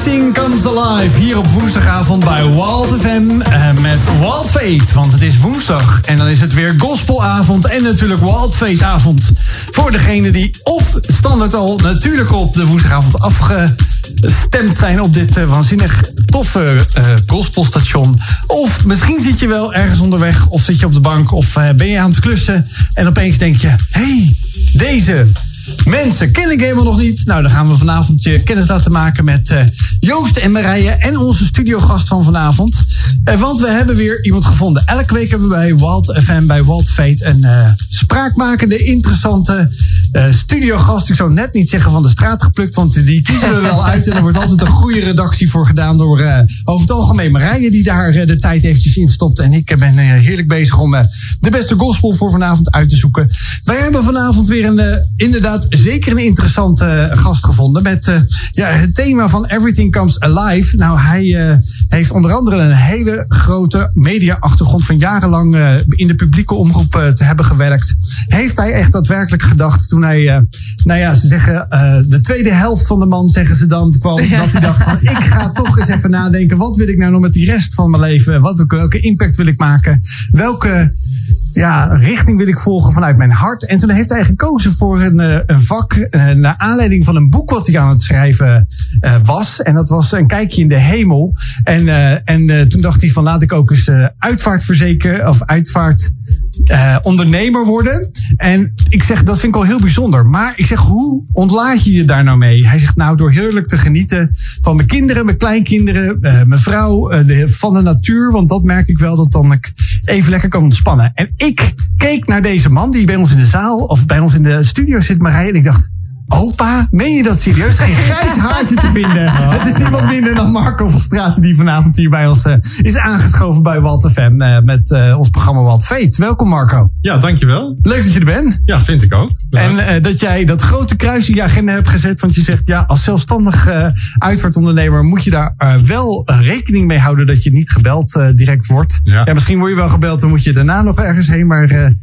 Everything Comes Alive hier op woensdagavond bij Walt FM eh, met Walt Fate. Want het is woensdag en dan is het weer gospelavond en natuurlijk Walt Fate avond. Voor degene die of standaard al natuurlijk op de woensdagavond afgestemd zijn op dit uh, waanzinnig toffe uh, gospelstation. Of misschien zit je wel ergens onderweg of zit je op de bank of uh, ben je aan het klussen en opeens denk je, hey, deze Mensen, ken ik helemaal nog niet? Nou, dan gaan we vanavond je kennis laten maken met uh, Joost en Marije en onze studiogast van vanavond. Uh, want we hebben weer iemand gevonden. Elke week hebben we bij Walt FM, bij Walt Fate, een uh, spraakmakende, interessante studiogast. Ik zou net niet zeggen van de straat geplukt, want die kiezen we wel uit. En er wordt altijd een goede redactie voor gedaan door over het algemeen Marije, die daar de tijd eventjes in stopt. En ik ben heerlijk bezig om de beste gospel voor vanavond uit te zoeken. Wij hebben vanavond weer een, inderdaad zeker een interessante gast gevonden. Met uh, ja, het thema van Everything Comes Alive. Nou, hij uh, heeft onder andere een hele grote media-achtergrond van jarenlang in de publieke omroep te hebben gewerkt. Heeft hij echt daadwerkelijk gedacht toen hij, nou ja, ze zeggen, de tweede helft van de man, zeggen ze dan, kwam, ja. dat hij dacht van, ik ga toch eens even nadenken, wat wil ik nou nog met die rest van mijn leven? Wat, welke impact wil ik maken? Welke ja, richting wil ik volgen vanuit mijn hart? En toen heeft hij gekozen voor een een vak uh, naar aanleiding van een boek wat hij aan het schrijven uh, was. En dat was een kijkje in de hemel. En, en toen dacht hij van laat ik ook eens uitvaartverzeker of uitvaart ondernemer worden. En ik zeg dat vind ik al heel bijzonder. Maar ik zeg hoe ontlaat je je daar nou mee? Hij zegt nou door heerlijk te genieten van mijn kinderen, mijn kleinkinderen, mijn vrouw, de, van de natuur. Want dat merk ik wel dat dan ik even lekker kan ontspannen. En ik keek naar deze man die bij ons in de zaal of bij ons in de studio zit, Marije. En ik dacht, Opa, meen je dat serieus? Geen grijs haartje te vinden. Oh. Het is niemand minder dan Marco van Straten die vanavond hier bij ons uh, is aangeschoven bij Walt FM uh, met uh, ons programma Walt Fate. Welkom Marco. Ja, dankjewel. Leuk dat je er bent. Ja, vind ik ook. En dat jij dat grote kruis in je agenda hebt gezet. Want je zegt, ja, als zelfstandig uitvaartondernemer moet je daar wel rekening mee houden dat je niet gebeld direct wordt. Ja. ja. misschien word je wel gebeld, dan moet je daarna nog ergens heen. Maar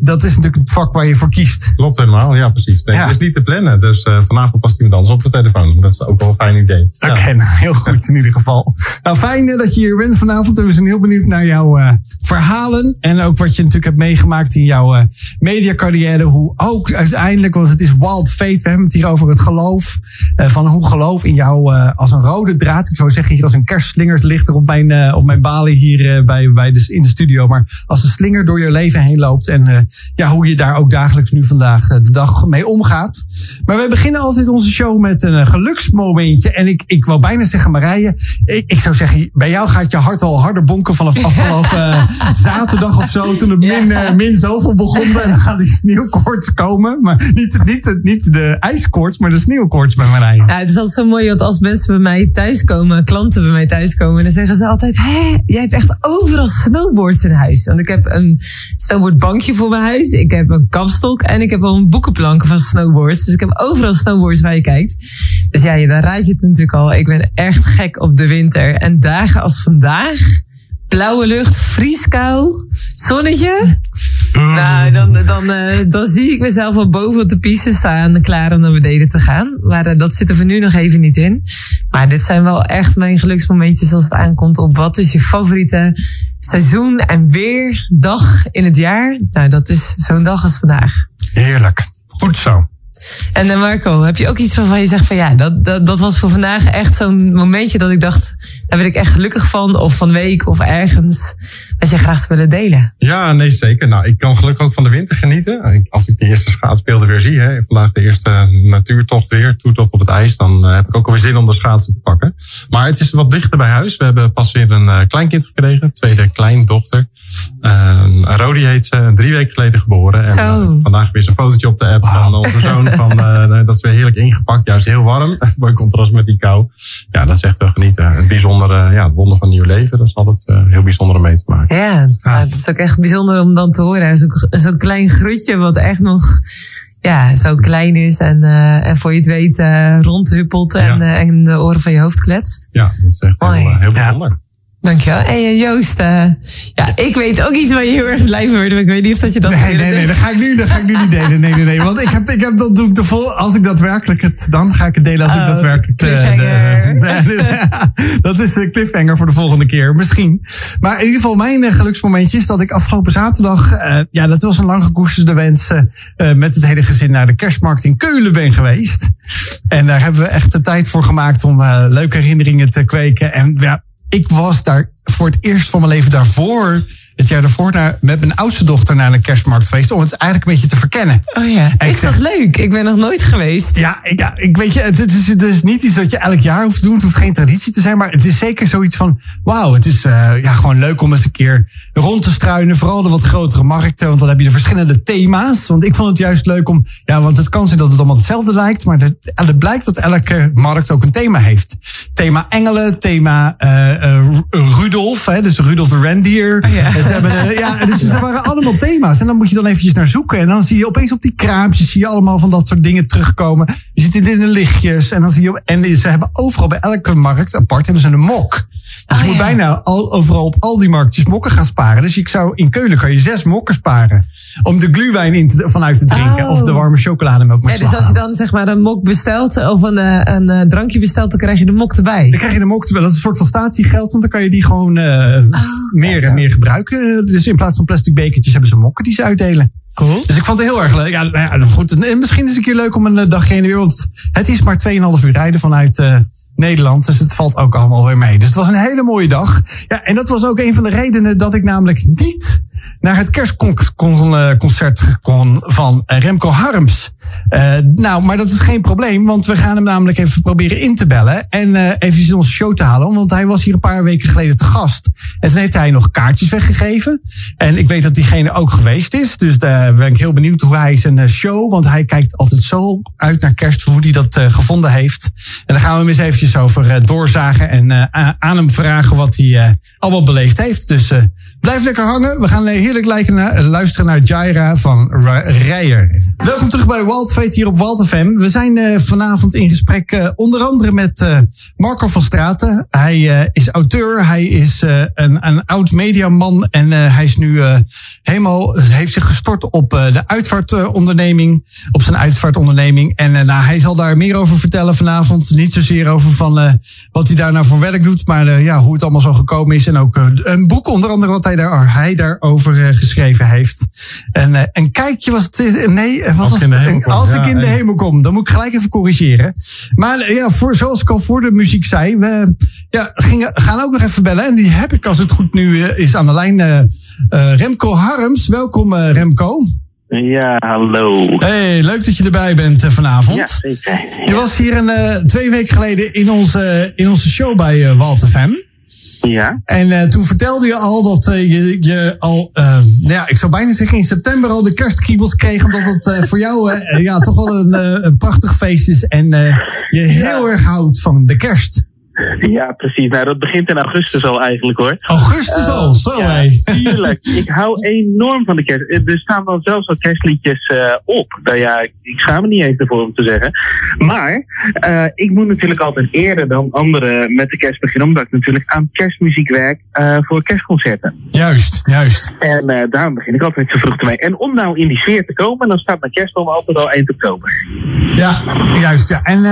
dat is natuurlijk het vak waar je voor kiest. Klopt helemaal, ja precies. Nee, ja. Is niet te plannen. Dus uh, vanavond past iemand anders op de telefoon. Dat is ook wel een fijn idee. Oké, okay, nou, heel goed in ieder geval. Nou, fijn dat je hier bent vanavond. En we zijn heel benieuwd naar jouw uh, verhalen. En ook wat je natuurlijk hebt meegemaakt in jouw uh, mediacarrière. Hoe ook uiteindelijk, want het is wild fate. We hebben het hier over het geloof. van hoe geloof in jou als een rode draad. Ik zou zeggen hier als een kerstslinger ligt er op mijn, op mijn balie hier bij, bij de, in de studio. Maar als een slinger door je leven heen loopt. En ja, hoe je daar ook dagelijks nu vandaag de dag mee omgaat. Maar we beginnen altijd onze show met een geluksmomentje. En ik, ik wou bijna zeggen, Marije, ik, ik zou zeggen, bij jou gaat je hart al harder bonken vanaf afgelopen uh, zaterdag of zo. Toen het min, uh, min zoveel begon. En dan gaan die sneeuwkoorts komen. Maar niet, niet, niet de ijskoorts, maar de sneeuwkoorts bij Marije. Ja, het is altijd zo mooi, want als mensen bij mij thuiskomen, klanten bij mij thuiskomen, dan zeggen ze altijd, hé, jij hebt echt overal snowboards in huis. Want ik heb een snowboardbankje voor mijn huis. Ik heb een kapstok en ik heb al een boekenplank van snowboards. Dus ik heb overal snowboards waar je kijkt. Dus ja, dan raad je het natuurlijk al. Ik ben echt gek op de winter. En dagen als vandaag, blauwe lucht, vrieskou, zonnetje. Nou, dan, dan, uh, dan zie ik mezelf al boven op de piste staan, klaar om naar beneden te gaan. Maar uh, dat zit er voor nu nog even niet in. Maar dit zijn wel echt mijn geluksmomentjes als het aankomt op wat is je favoriete seizoen en weer dag in het jaar. Nou, dat is zo'n dag als vandaag. Heerlijk. Goed zo. En uh, Marco, heb je ook iets waarvan je zegt van ja, dat, dat, dat was voor vandaag echt zo'n momentje dat ik dacht, daar ben ik echt gelukkig van, of van week of ergens, wat je graag zou willen delen? Ja, nee, zeker. Nou, ik kan gelukkig ook van de winter genieten. Als ik de eerste schaatsbeelden weer zie, hè, vandaag de eerste natuurtocht weer, toetocht op het ijs, dan uh, heb ik ook alweer zin om de schaatsen te pakken. Maar het is wat dichter bij huis. We hebben pas weer een uh, kleinkind gekregen, tweede kleindochter. Uh, Rodi heet ze, drie weken geleden geboren. En vandaag weer zo'n fotootje op de app van onze zoon van, uh, dat is weer heerlijk ingepakt. Juist heel warm. Mooi contrast met die kou. Ja, dat is echt wel genieten. Het bijzondere, ja, het wonder van nieuw leven. Dat is altijd uh, heel bijzonder om mee te maken. Ja, ja, dat is ook echt bijzonder om dan te horen. Zo'n zo klein groetje wat echt nog ja, zo klein is en, uh, en voor je het weet uh, rondhuppelt en, ja. uh, en de oren van je hoofd kletst. Ja, dat is echt heel, heel bijzonder. Dankjewel. En hey, Joost, uh, ja, ik weet ook iets waar je heel erg blij van wordt, maar ik weet niet of dat je dat Nee, nee, nee, dat ga ik nu, dat ga ik nu niet delen. Nee, nee, nee, want ik heb, ik heb dat doe ik te vol. Als ik daadwerkelijk het, dan ga ik het delen als oh, ik daadwerkelijk uh, de, dat is een cliffhanger voor de volgende keer, misschien. Maar in ieder geval, mijn geluksmomentje is dat ik afgelopen zaterdag, uh, ja, dat was een lang gekoesterde wens, uh, met het hele gezin naar de kerstmarkt in Keulen ben geweest. En daar hebben we echt de tijd voor gemaakt om leuke herinneringen te kweken. En ja, ik was daar voor het eerst van mijn leven daarvoor het jaar daarvoor naar, met mijn oudste dochter naar een kerstmarkt geweest. Om het eigenlijk een beetje te verkennen. Oh ja, is dat leuk? Ik ben nog nooit geweest. Ja, ja ik weet je, het is, het is niet iets dat je elk jaar hoeft te doen. Het hoeft geen traditie te zijn. Maar het is zeker zoiets van, wauw, het is uh, ja, gewoon leuk om eens een keer rond te struinen. Vooral de wat grotere markten. Want dan heb je de verschillende thema's. Want ik vond het juist leuk om, ja, want het kan zijn dat het allemaal hetzelfde lijkt. Maar het blijkt dat elke markt ook een thema heeft. Thema engelen, thema uh, uh, Rudolf, hè, dus Rudolf de Reindeer. Oh ja. Ze hebben, uh, ja, dus ze waren allemaal thema's. En dan moet je dan eventjes naar zoeken. En dan zie je opeens op die kraampjes zie je allemaal van dat soort dingen terugkomen. Je zit in de lichtjes. En dan zie je, en ze hebben overal bij elke markt apart hebben ze een mok. Dus je moet bijna al, overal op al die marktjes mokken gaan sparen. Dus ik zou, in Keulen kan je zes mokken sparen. Om de gluwijn in te, vanuit te drinken. Of de warme chocolademelk Ja, dus als je dan zeg maar een mok bestelt. Of een, een, een drankje bestelt, dan krijg je de mok erbij. Dan krijg je de mok erbij. Dat is een soort van statiegeld. Want dan kan je die gewoon uh, oh, meer en meer gebruiken. Dus in plaats van plastic bekertjes hebben ze mokken die ze uitdelen. Cool. Dus ik vond het heel erg leuk. Ja, nou ja goed. En misschien is het een keer leuk om een dagje in de Want het is maar 2,5 uur rijden vanuit uh, Nederland. Dus het valt ook allemaal weer mee. Dus het was een hele mooie dag. Ja, en dat was ook een van de redenen dat ik namelijk niet naar het kerstconcert kon van Remco Harms. Uh, nou, maar dat is geen probleem, want we gaan hem namelijk even proberen in te bellen. En uh, even in onze show te halen, want hij was hier een paar weken geleden te gast. En toen heeft hij nog kaartjes weggegeven. En ik weet dat diegene ook geweest is. Dus daar ben ik heel benieuwd hoe hij zijn show, want hij kijkt altijd zo uit naar kerst, hoe hij dat gevonden heeft. En daar gaan we hem eens over doorzagen en aan hem vragen wat hij allemaal beleefd heeft. Dus blijf lekker hangen. We gaan heerlijk luisteren naar Jaira van Rijer. Welkom terug bij Walt hier op Walt FM. We zijn vanavond in gesprek onder andere met Marco van Straten. Hij is auteur, hij is een, een oud mediaman en hij is nu helemaal, heeft zich gestort op de uitvaartonderneming, op zijn uitvaartonderneming. En nou, hij zal daar meer over vertellen vanavond. Niet zozeer over van wat hij daar nou voor werk doet, maar ja, hoe het allemaal zo gekomen is. En ook een boek onder andere wat hij, daar, hij daarover geschreven heeft. En een kijkje was het, nee, wat was het? Als ik in de hemel kom, dan moet ik gelijk even corrigeren. Maar ja, voor, zoals ik al voor de muziek zei, we ja, gingen, gaan ook nog even bellen. En die heb ik als het goed nu is aan de lijn. Remco Harms, welkom Remco. Ja, hallo. Hey, leuk dat je erbij bent vanavond. Ja, zeker. Je was hier een, twee weken geleden in onze, in onze show bij Walter FM. Ja. En uh, toen vertelde je al dat uh, je, je al, uh, nou ja, ik zou bijna zeggen in september al de kerstkriebels kreeg. Omdat het voor jou ja, toch wel een, een prachtig feest is. En je heel erg houdt van de kerst. Ja, precies. Nou, dat begint in augustus al eigenlijk hoor. Augustus uh, al, zo ja, Tuurlijk. ik hou enorm van de kerst. Er staan dan zelfs al kerstliedjes uh, op. Nou ja, ik schaam me niet eens ervoor om te zeggen. Maar uh, ik moet natuurlijk altijd eerder dan anderen met de kerst beginnen. Omdat ik natuurlijk aan kerstmuziek werk voor kerstconcerten. Juist, juist. En daarom begin ik altijd zo vroeg te mee. En om nou in die sfeer te komen, dan staat mijn kerstboom altijd al 1 oktober. Ja, juist. Ja. En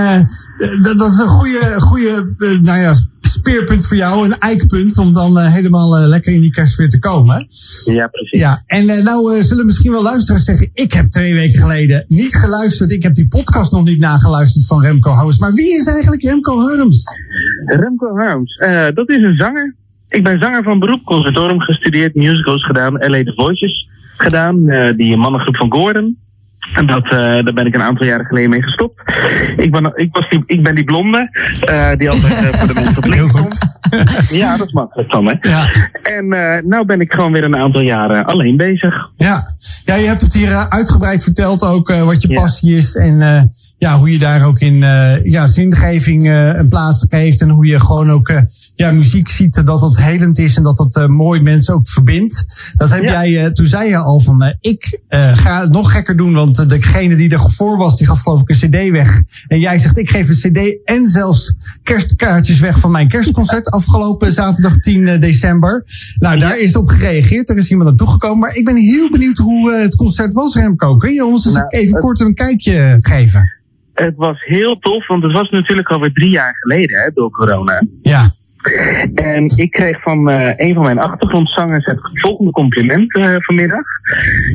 dat, dat is een goede, goede nou ja, speerpunt voor jou, een eikpunt, om dan uh, helemaal uh, lekker in die kerstsfeer te komen. Ja, precies. Ja, en uh, nou zullen misschien wel luisteraars zeggen, ik heb twee weken geleden niet geluisterd, ik heb die podcast nog niet nageluisterd van Remco Harms. Maar wie is eigenlijk Remco Harms? Remco Harms, dat is een zanger. Ik ben zanger van beroep, conservatorium gestudeerd, musicals gedaan, LA The Voices gedaan, die mannengroep van Gordon. En dat, uh, daar ben ik een aantal jaren geleden mee gestopt. Ik ben, ik was die, ik ben die blonde, uh, die altijd uh, voor de mensen op links komt. ja, dat is makkelijk van me. Ja. En nou ben ik gewoon weer een aantal jaren alleen bezig. Ja, ja je hebt het hier uitgebreid verteld ook wat je ja. passie is. En ja, hoe je daar ook in ja, zingeving een plaats geeft. En hoe je gewoon ook ja, muziek ziet dat dat helend is. En dat dat mooi mensen ook verbindt. Dat heb ja. jij, toen zei je al van ik ga het nog gekker doen. Want degene die ervoor was, die gaf geloof ik een cd weg. En jij zegt, ik geef een cd en zelfs kerstkaartjes weg van mijn kerstconcert afgelopen zaterdag 10 december. Nou, daar is op gereageerd. Er is iemand naartoe gekomen. Maar ik ben heel benieuwd hoe het concert was, Remco. Kun je ons eens even kort een kijkje geven? Het was heel tof, want het was natuurlijk alweer drie jaar geleden hè, door corona. Ja. En ik kreeg van uh, een van mijn achtergrondzangers het volgende compliment uh, vanmiddag.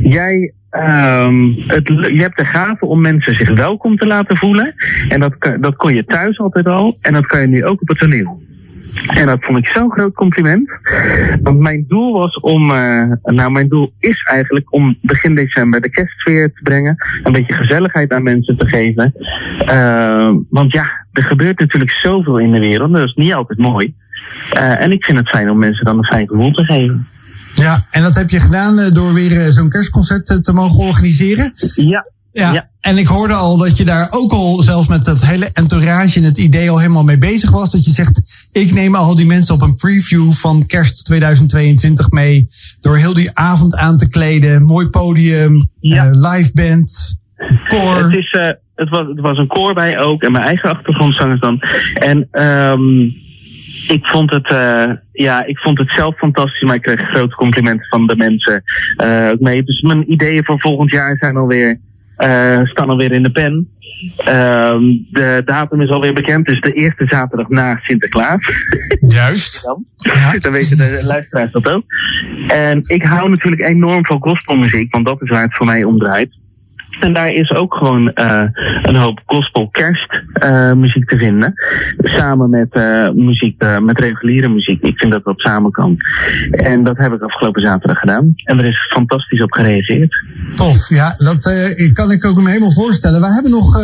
Jij, um, het, je hebt de gave om mensen zich welkom te laten voelen. En dat, dat kon je thuis altijd al. En dat kan je nu ook op het toneel. En dat vond ik zo'n groot compliment. Want mijn doel was om, uh, nou mijn doel is eigenlijk om begin december de kerstsfeer te brengen. Een beetje gezelligheid aan mensen te geven. Uh, want ja, er gebeurt natuurlijk zoveel in de wereld. Dat is niet altijd mooi. Uh, en ik vind het fijn om mensen dan een fijn gevoel te geven. Ja, en dat heb je gedaan door weer zo'n kerstconcert te mogen organiseren? Ja, ja, ja, en ik hoorde al dat je daar ook al zelfs met dat hele entourage en het idee al helemaal mee bezig was. Dat je zegt, ik neem al die mensen op een preview van kerst 2022 mee. Door heel die avond aan te kleden. Mooi podium, ja. uh, live band, koor. Het, is, uh, het, was, het was een koor bij ook en mijn eigen achtergrondzangers dan. En um, ik vond het, uh, ja, ik vond het zelf fantastisch, maar ik kreeg grote complimenten van de mensen uh, mee. Dus mijn ideeën voor volgend jaar zijn alweer staan alweer in de pen. Uh, de datum is alweer bekend, dus de eerste zaterdag na Sinterklaas. Juist. Dan, ja. dan weten de luisteraars dat ook. En ik hou natuurlijk enorm van gospelmuziek, want dat is waar het voor mij om draait. En daar is ook gewoon uh, een hoop gospel kerst uh, muziek te vinden. Samen met uh, muziek, met reguliere muziek. Ik vind dat dat samen kan. En dat heb ik afgelopen zaterdag gedaan. En er is fantastisch op gereageerd. Tof, ja, dat kan ik ook me helemaal voorstellen. We hebben nog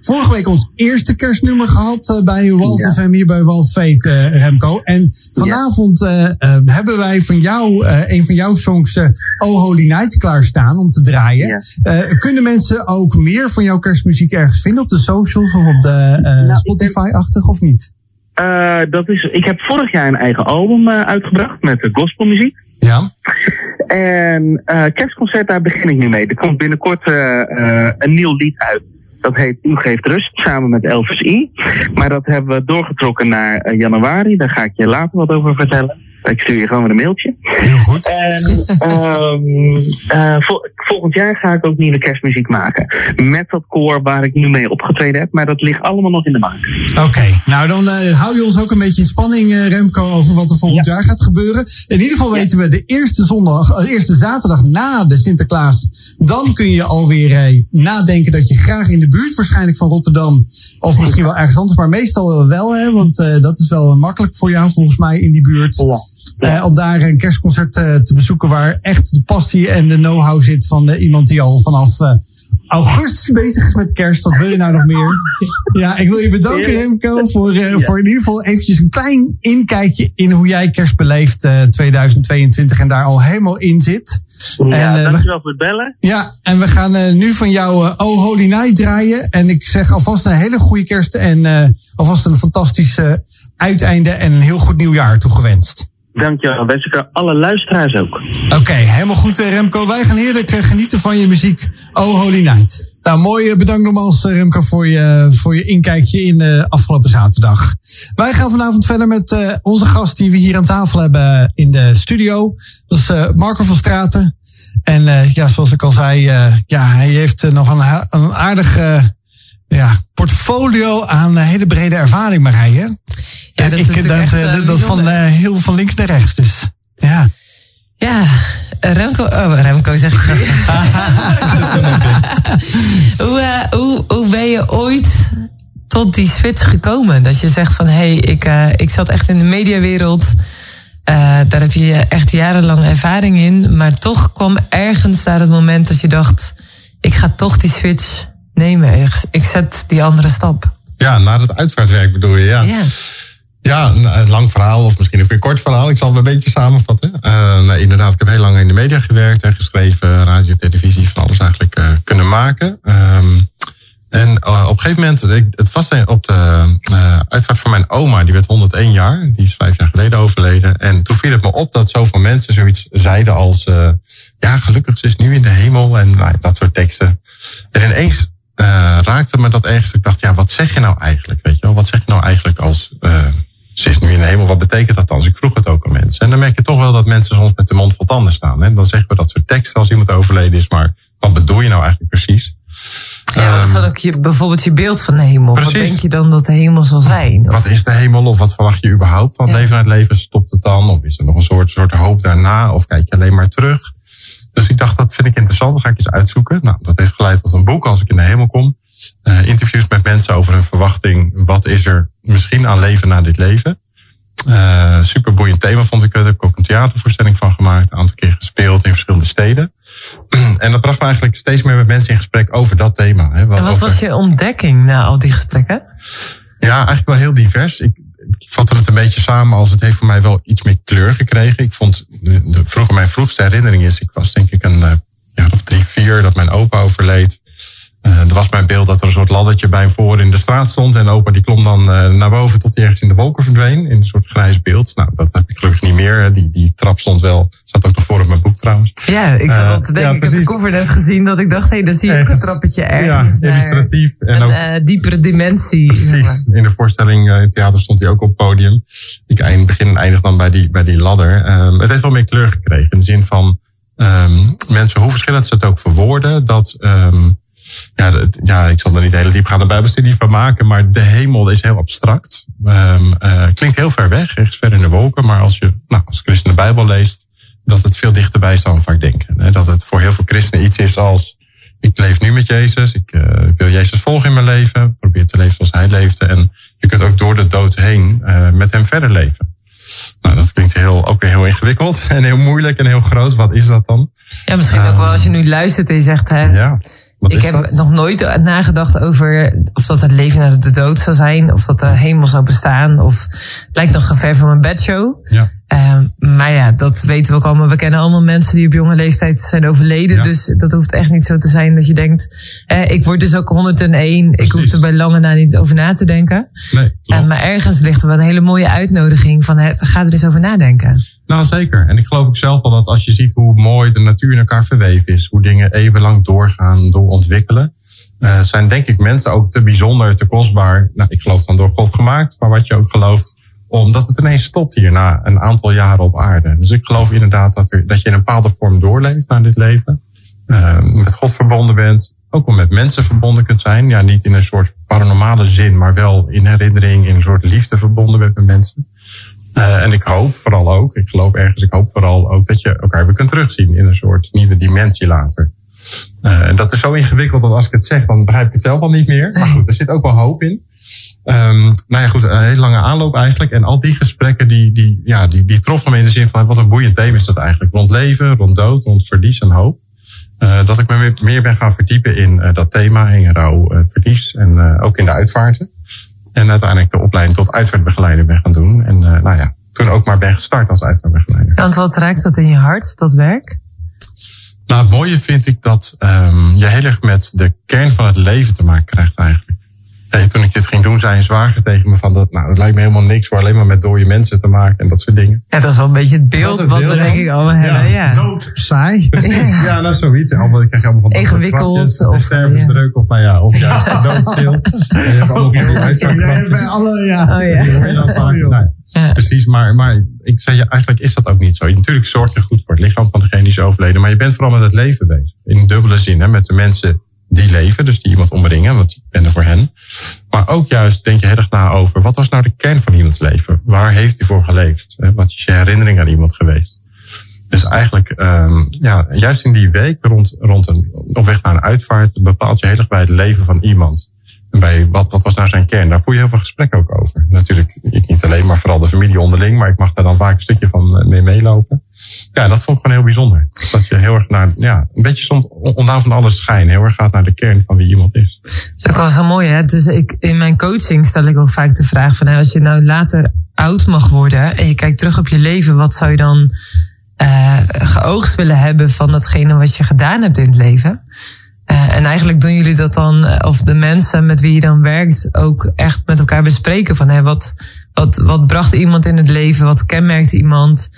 vorige week ons eerste kerstnummer gehad bij Walt ja. FM hier bij Walt Veet, Remco. En vanavond ja. hebben wij van jou een van jouw songs, Oh Holy Night, klaarstaan om te draaien. Ja. kunnen mensen mensen ook meer van jouw kerstmuziek ergens vinden op de socials of op de uh, nou, Spotify-achtig of niet? Uh, dat is, ik heb vorig jaar een eigen album uh, uitgebracht met gospelmuziek. Ja. En kerstconcert, daar begin ik nu mee. Er komt binnenkort een nieuw lied uit. Dat heet U geeft rust, samen met Elvis I. Maar dat hebben we doorgetrokken naar januari. Daar ga ik je later wat over vertellen. Ik stuur je gewoon een mailtje. Heel goed. En um, uh, vol, volgend jaar ga ik ook nieuwe kerstmuziek maken. Met dat koor waar ik nu mee opgetreden heb. Maar dat ligt allemaal nog in de maak. Oké, okay. nou dan uh, hou je ons ook een beetje in spanning, uh, Remco, over wat er volgend ja. jaar gaat gebeuren. In ieder geval weten ja. we de eerste zondag, de eerste zaterdag na de Sinterklaas. Dan kun je alweer nadenken dat je graag in de buurt waarschijnlijk van Rotterdam. Of misschien wel ergens anders, maar meestal wel, hè, want dat is wel makkelijk voor jou volgens mij in die buurt. Ja. Uh, om daar een kerstconcert uh, te bezoeken waar echt de passie en de know-how zit van uh, iemand die al vanaf augustus bezig is met kerst. Wat wil je nou nog meer? ja, ik wil je bedanken Remco voor, ja. voor in ieder geval eventjes een klein inkijkje in hoe jij kerst beleeft 2022 en daar al helemaal in zit. Ja, en, dankjewel voor het bellen. Ja, en we gaan nu van jou Oh Holy Night draaien. En ik zeg alvast een hele goede kerst en alvast een fantastisch uiteinde en een heel goed nieuwjaar toegewenst. Dankjewel. Ik alle luisteraars ook. Oké, helemaal goed Remco. Wij gaan heerlijk genieten van je muziek. Oh Holy Night. Nou, mooi. Bedankt nogmaals Remco voor je, voor je inkijkje in de afgelopen zaterdag. Wij gaan vanavond verder met onze gast die we hier aan tafel hebben in de studio. Dat is Marco van Straten. En ja, zoals ik al zei, ja, hij heeft nog een, een ja, portfolio aan hele brede ervaring, Marije. Ja, dat is ik, dat, echt, uh, dat van heel van links naar rechts. Dus ja. Ja, Remco, oh, Remco zeg ik. hoe, uh, hoe, hoe ben je ooit tot die switch gekomen? Dat je zegt van hé, hey, ik, ik zat echt in de mediawereld. daar heb je echt jarenlang ervaring in. Maar toch kwam ergens daar het moment dat je dacht: ik ga toch die switch nemen. Ik, ik zet die andere stap. Ja, na het uitvaartwerk bedoel je, ja. ja. Ja, een lang verhaal of misschien een kort verhaal. Ik zal het een beetje samenvatten. Uh, nee, inderdaad, ik heb heel lang in de media gewerkt en geschreven, radio, televisie, van alles eigenlijk uh, kunnen maken. Um, en uh, op een gegeven moment, ik, het was op de uitvaart van mijn oma, die werd 101 jaar. Die is vijf jaar geleden overleden. En toen viel het me op dat zoveel mensen zoiets zeiden als, ja, gelukkig ze is nu in de hemel en nou, dat soort teksten. En ineens raakte me dat ergens. Ik dacht, ja, wat zeg je nou eigenlijk? Weet je wel, wat zeg je nou eigenlijk als ze is nu in de hemel, wat betekent dat dan? Dus ik vroeg het ook aan mensen. En dan merk je toch wel dat mensen soms met de mond vol tanden staan. Hè? Dan zeggen we dat soort teksten als iemand overleden is, maar wat bedoel je nou eigenlijk precies? Ja, wat is dan Ehm, ook je, bijvoorbeeld je beeld van de hemel? Wat Precies. denk je dan dat de hemel zal zijn? Wat is de hemel of wat verwacht je überhaupt van het Ja. leven het leven? Stopt het dan? Of is er nog een soort, soort hoop daarna? Of kijk je alleen maar terug? Dus ik dacht, dat vind ik interessant. Dat ga ik eens uitzoeken. Nou, dat heeft geleid tot een boek als ik in de hemel kom. Eh, interviews met mensen over hun verwachting. Wat is er misschien aan leven na dit leven? Eh super boeiend thema vond ik het. Daar heb ik ook een theatervoorstelling van gemaakt. Een aantal keer gespeeld in verschillende steden. en dat bracht me eigenlijk steeds meer met mensen in gesprek over dat thema. Hè, En wat over- was je ontdekking na al die gesprekken? ja, eigenlijk wel heel divers. Ik, ik vatte het een beetje samen als het heeft voor mij wel iets meer kleur gekregen. Ik vond, de, de, mijn vroegste herinnering is, ik was denk ik een eh, jaar of drie, vier dat mijn opa overleed. Eh er was mijn beeld dat er een soort laddertje bij hem voor in de straat stond. En opa die klom dan eh, naar boven tot hij ergens in de wolken verdween. In een soort grijs beeld. Nou, dat heb ik gelukkig niet meer. Die, die trap stond wel, staat ook nog voor op mijn boek trouwens. Ja, ik zat Eh, al te denken, ja, ik heb de cover net gezien dat ik dacht, hé, dan zie je een trappetje Ja, ergens naar illustratief. En een ook diepere dimensie. Precies. In de voorstelling in het theater stond hij ook op het podium. Ik eind, begin en eindig dan bij die, bij die ladder. Ehm, het heeft wel meer kleur gekregen. In de zin van ehm, mensen, hoe verschillend ze het ook verwoorden. Dat, ehm, ja, het- ja, ik zal er niet hele diepgaande bijbelstudie van maken. Maar de hemel is heel abstract. Ehm, eh, klinkt heel ver weg, ergens ver in de wolken. Maar als je nou, als christen de Bijbel leest, dat het veel dichterbij is dan vaak denken. Hè? Dat het voor heel veel christenen iets is als ik leef nu met Jezus. Ik eh, wil Jezus volgen in mijn leven. Probeer te leven zoals hij leefde. En je kunt ook door de dood heen eh, met hem verder leven. Nou, dat klinkt heel, ook weer heel ingewikkeld en heel moeilijk en heel groot. Wat is dat dan? Ja, misschien ook wel als je nu luistert en je zegt, hè, Ja, wat ik heb dat? nog nooit nagedacht over of dat het leven naar de dood zou zijn, of dat de hemel zou bestaan, of het lijkt nog zo ver van mijn bedshow. Ja. Ehm, maar ja, dat weten we ook allemaal. We kennen allemaal mensen die op jonge leeftijd zijn overleden. Ja. Dus dat hoeft echt niet zo te zijn dat je denkt, eh, ik word dus ook 101. Ik hoef er bij lange na niet over na te denken. Nee, Eh, klopt. maar ergens ligt er wel een hele mooie uitnodiging van, hè, ga er eens over nadenken. Nou, zeker. En ik geloof ook zelf wel dat als je ziet hoe mooi de natuur in elkaar verweven is, hoe dingen eeuwenlang doorgaan, doorontwikkelen, eh zijn denk ik mensen ook te bijzonder, te kostbaar. Nou, ik geloof dan door God gemaakt, maar wat je ook gelooft, omdat het ineens stopt hier na een aantal jaren op aarde. Dus ik geloof inderdaad dat, er, dat je in een bepaalde vorm doorleeft naar dit leven. eh, met God verbonden bent, ook wel met mensen verbonden kunt zijn. Ja, niet in een soort paranormale zin, maar wel in herinnering, in een soort liefde verbonden bent met mensen. Eh, en ik hoop vooral ook, ik geloof ergens, ik hoop vooral ook dat je elkaar weer kunt terugzien in een soort nieuwe dimensie later. Eh, en dat is zo ingewikkeld dat als ik het zeg, dan begrijp ik het zelf al niet meer. Maar goed, er zit ook wel hoop in. Ehm nou ja, goed, een hele lange aanloop eigenlijk. En al die gesprekken, die, die, ja, die, die troffen me in de zin van, wat een boeiend thema is dat eigenlijk. Rond leven, rond dood, rond verlies en hoop. Eh, dat ik me meer, meer ben gaan verdiepen in eh, dat thema, in rouw, eh, verlies en ook in de uitvaarten. En uiteindelijk de opleiding tot uitvaartbegeleider ben gaan doen. En nou ja, toen ook maar ben gestart als uitvaartbegeleider. Ja, want wat raakt dat in je hart, dat werk? Nou, het mooie vind ik dat ehm je heel erg met de kern van het leven te maken krijgt eigenlijk. Hey, toen ik dit ging doen, zei een zwager tegen me van dat, nou, dat lijkt me helemaal niks voor alleen maar met dode mensen te maken en dat soort dingen. Ja, dat is wel een beetje het beeld het wat beeld, we denk ja. ik allemaal hebben. Ja. Dood, saai. Precies. Ja, nou zoiets. Allemaal, ik krijg allemaal van dat soort Ingewikkeld, of- stervensdruk of nou ja, of juist doodstil. En je hebt allemaal van die Jij uitvaartgrapjes. bij alle, ja. Oh ja. Nou, Ja. Precies, maar, maar ik zei je, eigenlijk is dat ook niet zo. Natuurlijk zorg je goed voor het lichaam van degene die is overleden, maar je bent vooral met het leven bezig. In dubbele zin, hè, met de mensen die leven, dus die iemand omringen, want ik ben er voor hen. Maar ook juist denk je heel erg na over, wat was nou de kern van iemands leven? Waar heeft hij voor geleefd? Wat is je herinnering aan iemand geweest? Dus eigenlijk, um, ja, juist in die week rond, rond een, op weg naar een uitvaart, bepaalt je heel erg bij het leven van iemand. Bij wat, wat was nou zijn kern? Daar voer je heel veel gesprek ook over. Natuurlijk, ik niet alleen, maar vooral de familie onderling. Maar ik mag daar dan vaak een stukje van eh, mee meelopen. Ja, dat vond ik gewoon heel bijzonder. Dat je heel erg naar, ja, een beetje soms ondaan van alles schijn. Heel erg gaat naar de kern van wie iemand is. Dat is ook wel heel mooi, hè? Dus ik, in mijn coaching stel ik ook vaak de vraag van, nou, als je nou later oud mag worden en je kijkt terug op je leven, wat zou je dan uh, geoogst willen hebben van datgene wat je gedaan hebt in het leven? Uh, en eigenlijk doen jullie dat dan, of de mensen met wie je dan werkt, ook echt met elkaar bespreken van, hè, wat, wat, wat bracht iemand in het leven? Wat kenmerkt iemand?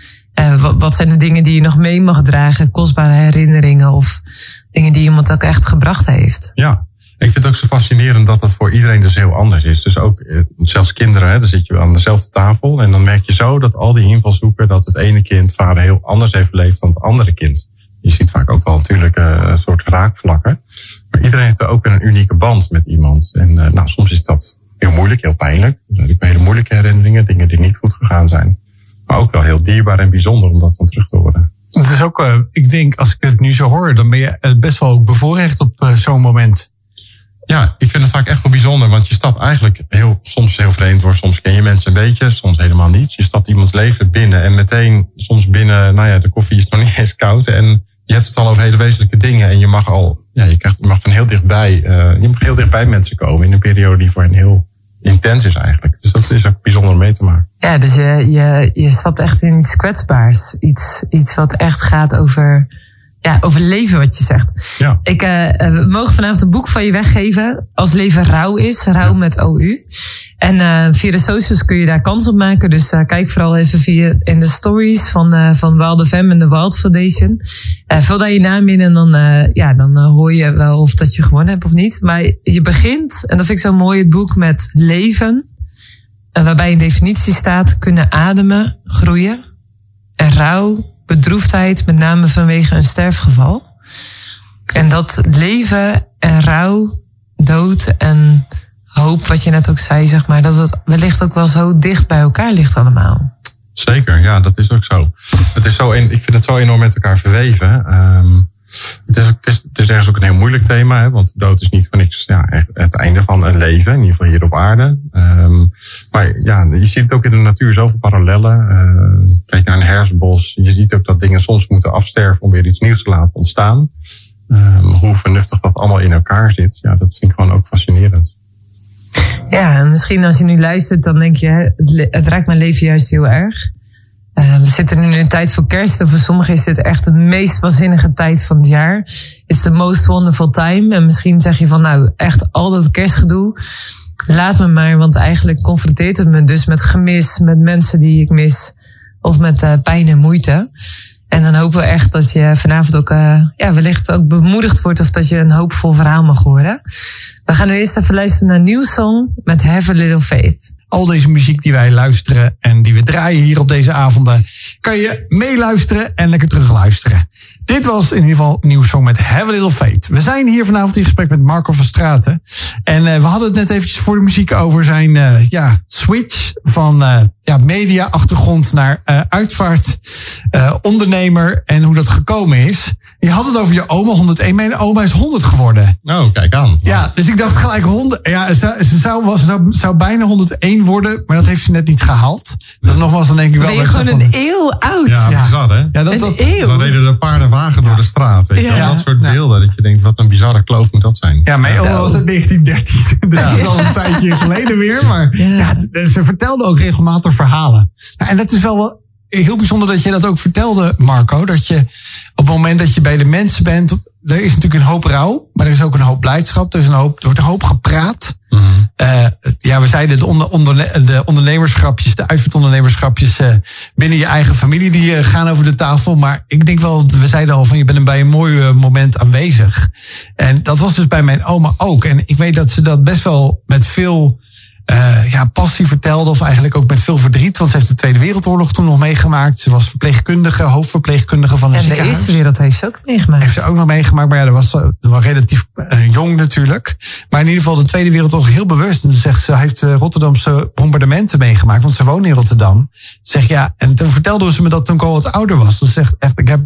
Uh, wat, zijn de dingen die je nog mee mag dragen? Kostbare herinneringen of dingen die iemand ook echt gebracht heeft? Ja, ik vind het ook zo fascinerend dat dat voor iedereen dus heel anders is. Dus ook eh, zelfs kinderen, hè, dan zit je aan dezelfde tafel en dan merk je zo dat al die invalshoeken, dat het ene kind vader heel anders heeft beleefd dan het andere kind je ziet vaak ook wel natuurlijk eh, een soort raakvlakken. Maar iedereen heeft ook een unieke band met iemand. En eh, nou, soms is dat heel moeilijk, heel pijnlijk. Er zijn hele moeilijke herinneringen, dingen die niet goed gegaan zijn. Maar ook wel heel dierbaar en bijzonder om dat dan terug te horen. Het is ook, uh, ik denk, als ik het nu zo hoor, dan ben je best wel bevoorrecht op uh, zo'n moment. Ja, ik vind het vaak echt wel bijzonder, want je stapt eigenlijk heel, soms heel vreemd voor, soms ken je mensen een beetje, soms helemaal niet. Je stapt iemands leven binnen en meteen, soms binnen, nou ja, de koffie is nog niet eens koud en je hebt het al over hele wezenlijke dingen en je mag al, ja, je, krijgt, je mag van heel dichtbij, uh, je mag heel dichtbij mensen komen in een periode die voor hen heel intens is eigenlijk. Dus dat is ook bijzonder mee te maken. Ja, dus je, je, je stapt echt in iets kwetsbaars. Iets, iets wat echt gaat over, ja, over leven, wat je zegt. Ja. Ik, uh, we mogen vanavond een boek van je weggeven. Als leven rouw is, rouw met OU. En uh, via de socials kun je daar kans op maken. Dus uh, kijk vooral even via in de stories van, van Wild FM en de Wild Foundation. vul daar je naam in en dan, ja, dan hoor je wel of dat je gewonnen hebt of niet. Maar je begint, en dat vind ik zo mooi, het boek met leven. waarbij een definitie staat, kunnen ademen, groeien. En rouw, bedroefdheid, met name vanwege een sterfgeval. En dat leven en rouw, dood en hoop, wat je net ook zei, zeg maar, dat het wellicht ook wel zo dicht bij elkaar ligt allemaal. Zeker, ja, dat is ook zo. Het is zo ik vind het zo enorm met elkaar verweven. Um, het, is, het, is, ergens ook een heel moeilijk thema, hè, want dood is niet voor niks ja, het einde van een leven, in ieder geval hier op aarde. Um, maar ja, je ziet ook in de natuur zoveel parallellen. Uh, kijk naar een hersenbos, je ziet ook dat dingen soms moeten afsterven om weer iets nieuws te laten ontstaan. Um, hoe vernuftig dat allemaal in elkaar zit, ja, dat vind ik gewoon ook fascinerend. Ja, en misschien als je nu luistert, dan denk je, het raakt mijn leven juist heel erg. Uh, we zitten nu in een tijd voor kerst. En voor sommigen is dit echt de meest waanzinnige tijd van het jaar. It's the most wonderful time. En misschien zeg je van, nou, echt al dat kerstgedoe. Laat me maar, want eigenlijk confronteert het me dus met gemis, met mensen die ik mis. Of met uh, pijn en moeite. En dan hopen we echt dat je vanavond ook, uh, ja, wellicht ook bemoedigd wordt of dat je een hoopvol verhaal mag horen. We gaan nu eerst even luisteren naar een nieuw song met Have a Little Faith. Al deze muziek die wij luisteren en die we draaien hier op deze avonden, kan je meeluisteren en lekker terugluisteren. Dit was in ieder geval een nieuwe song met Have a Little Faith. We zijn hier vanavond in gesprek met Marco van Straten. En uh, we hadden het net eventjes voor de muziek over zijn uh, ja, switch van uh, ja, media-achtergrond naar uitvaart, ondernemer en hoe dat gekomen is. Je had het over je oma 101. Mijn oma is 100 geworden. Oh, kijk aan. Ja, dus ik dacht gelijk 100. Ja, ze, ze zou, was, zou, zou bijna 101 worden, maar dat heeft ze net niet gehaald. Dat nogmaals, dan denk ik wel. Ben je gewoon een eeuw oud? Ja, Ja. bizar hè? Ja, dat, Een dat, eeuw? Dan reden de paarden wagen door de straat. Weet je? Ja. Dat soort Ja. beelden. Dat je denkt, wat een bizarre kloof moet dat zijn. ja, mijn Zo. oma was uit 1913. Dus dat is al een tijdje geleden weer. Maar Ja. ze vertelde ook regelmatig verhalen. Ja, en dat is wel wel heel bijzonder dat je dat ook vertelde, Marco. Dat je op het moment dat je bij de mensen bent. Er is natuurlijk een hoop rouw, maar er is ook een hoop blijdschap. Er, is een hoop, er wordt een hoop gepraat. Eh, ja, we zeiden de, onder, de ondernemerschapjes, de uitvaartondernemerschapjes eh, binnen je eigen familie, die eh, gaan over de tafel. Maar ik denk wel, we zeiden al van je bent bij een mooi moment aanwezig. En dat was dus bij mijn oma ook. En ik weet dat ze dat best wel met veel eh, ja, passie vertelde, of eigenlijk ook met veel verdriet. Want ze heeft de Tweede Wereldoorlog toen nog meegemaakt. Ze was verpleegkundige, hoofdverpleegkundige van een En de ziekenhuis. Eerste Wereld heeft ze ook meegemaakt. Heeft ze ook nog meegemaakt, maar ja, dat was eh, wel relatief eh, jong natuurlijk. Maar in ieder geval de Tweede Wereldoorlog heel bewust. En ze zegt, ze heeft eh, Rotterdamse bombardementen meegemaakt, want ze woont in Rotterdam. Ze zegt, ja, en toen vertelde ze me dat toen ik al wat ouder was. Ze zegt echt, ik heb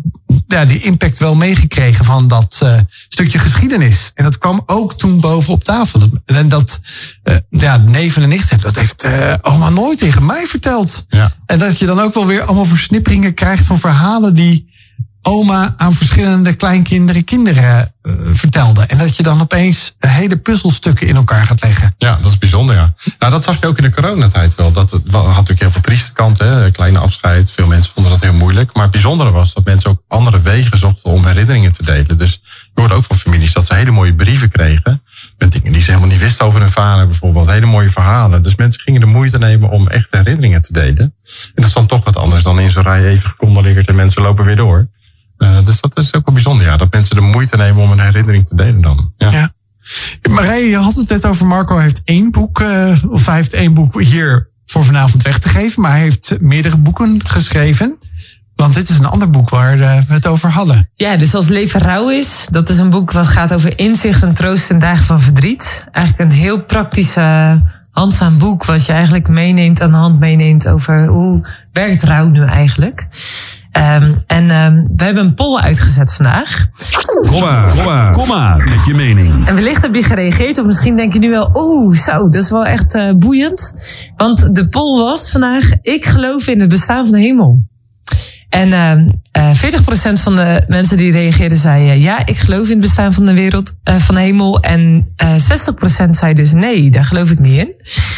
ja, die impact wel meegekregen van dat eh, stukje geschiedenis. En dat kwam ook toen boven op tafel. En dat, eh, ja, neven en nicht zeggen, dat heeft eh oma nooit tegen mij verteld. Ja. En dat je dan ook wel weer allemaal versnipperingen krijgt van verhalen die oma aan verschillende kleinkinderen, kinderen uh, vertelde. En dat je dan opeens hele puzzelstukken in elkaar gaat leggen. Ja, dat is bijzonder, ja. Nou, dat zag je ook in de coronatijd wel. Dat had natuurlijk heel veel trieste kanten. Hè? Kleine afscheid. Veel mensen vonden dat heel moeilijk. Maar het bijzondere was dat mensen ook andere wegen zochten om herinneringen te delen. Dus je hoorde ook van families dat ze hele mooie brieven kregen. Met dingen die ze helemaal niet wisten over hun vader bijvoorbeeld. Hele mooie verhalen. Dus mensen gingen de moeite nemen om echte herinneringen te delen. En dat is dan toch wat anders dan in zo'n rij even gecondoleerd en mensen lopen weer door. Uh, dus dat is ook wel bijzonder, ja. Dat mensen de moeite nemen om een herinnering te delen dan. Ja. Ja. Marije, je had het net over Marco heeft één boek, uh, of hij heeft één boek hier voor vanavond weg te geven. Maar hij heeft meerdere boeken geschreven. Want dit is een ander boek waar eh, we het over hadden. Ja, dus als leven rouw is, dat is een boek wat gaat over inzicht en troost in dagen van verdriet. Eigenlijk een heel praktische, handzaam boek wat je eigenlijk meeneemt, aan de hand meeneemt over hoe werkt rouw nu eigenlijk. Um, en um, we hebben een poll uitgezet vandaag. Kom maar, kom maar, kom maar met je mening. En wellicht heb je gereageerd, of misschien denk je nu wel, oeh, zo, dat is wel echt uh, boeiend. Want de poll was vandaag, ik geloof in het bestaan van de hemel. En uh, uh, 40% van de mensen die reageerden zei uh, ja, ik geloof in het bestaan van de wereld, uh, van de hemel. En uh, 60% zei dus nee, daar geloof ik niet in.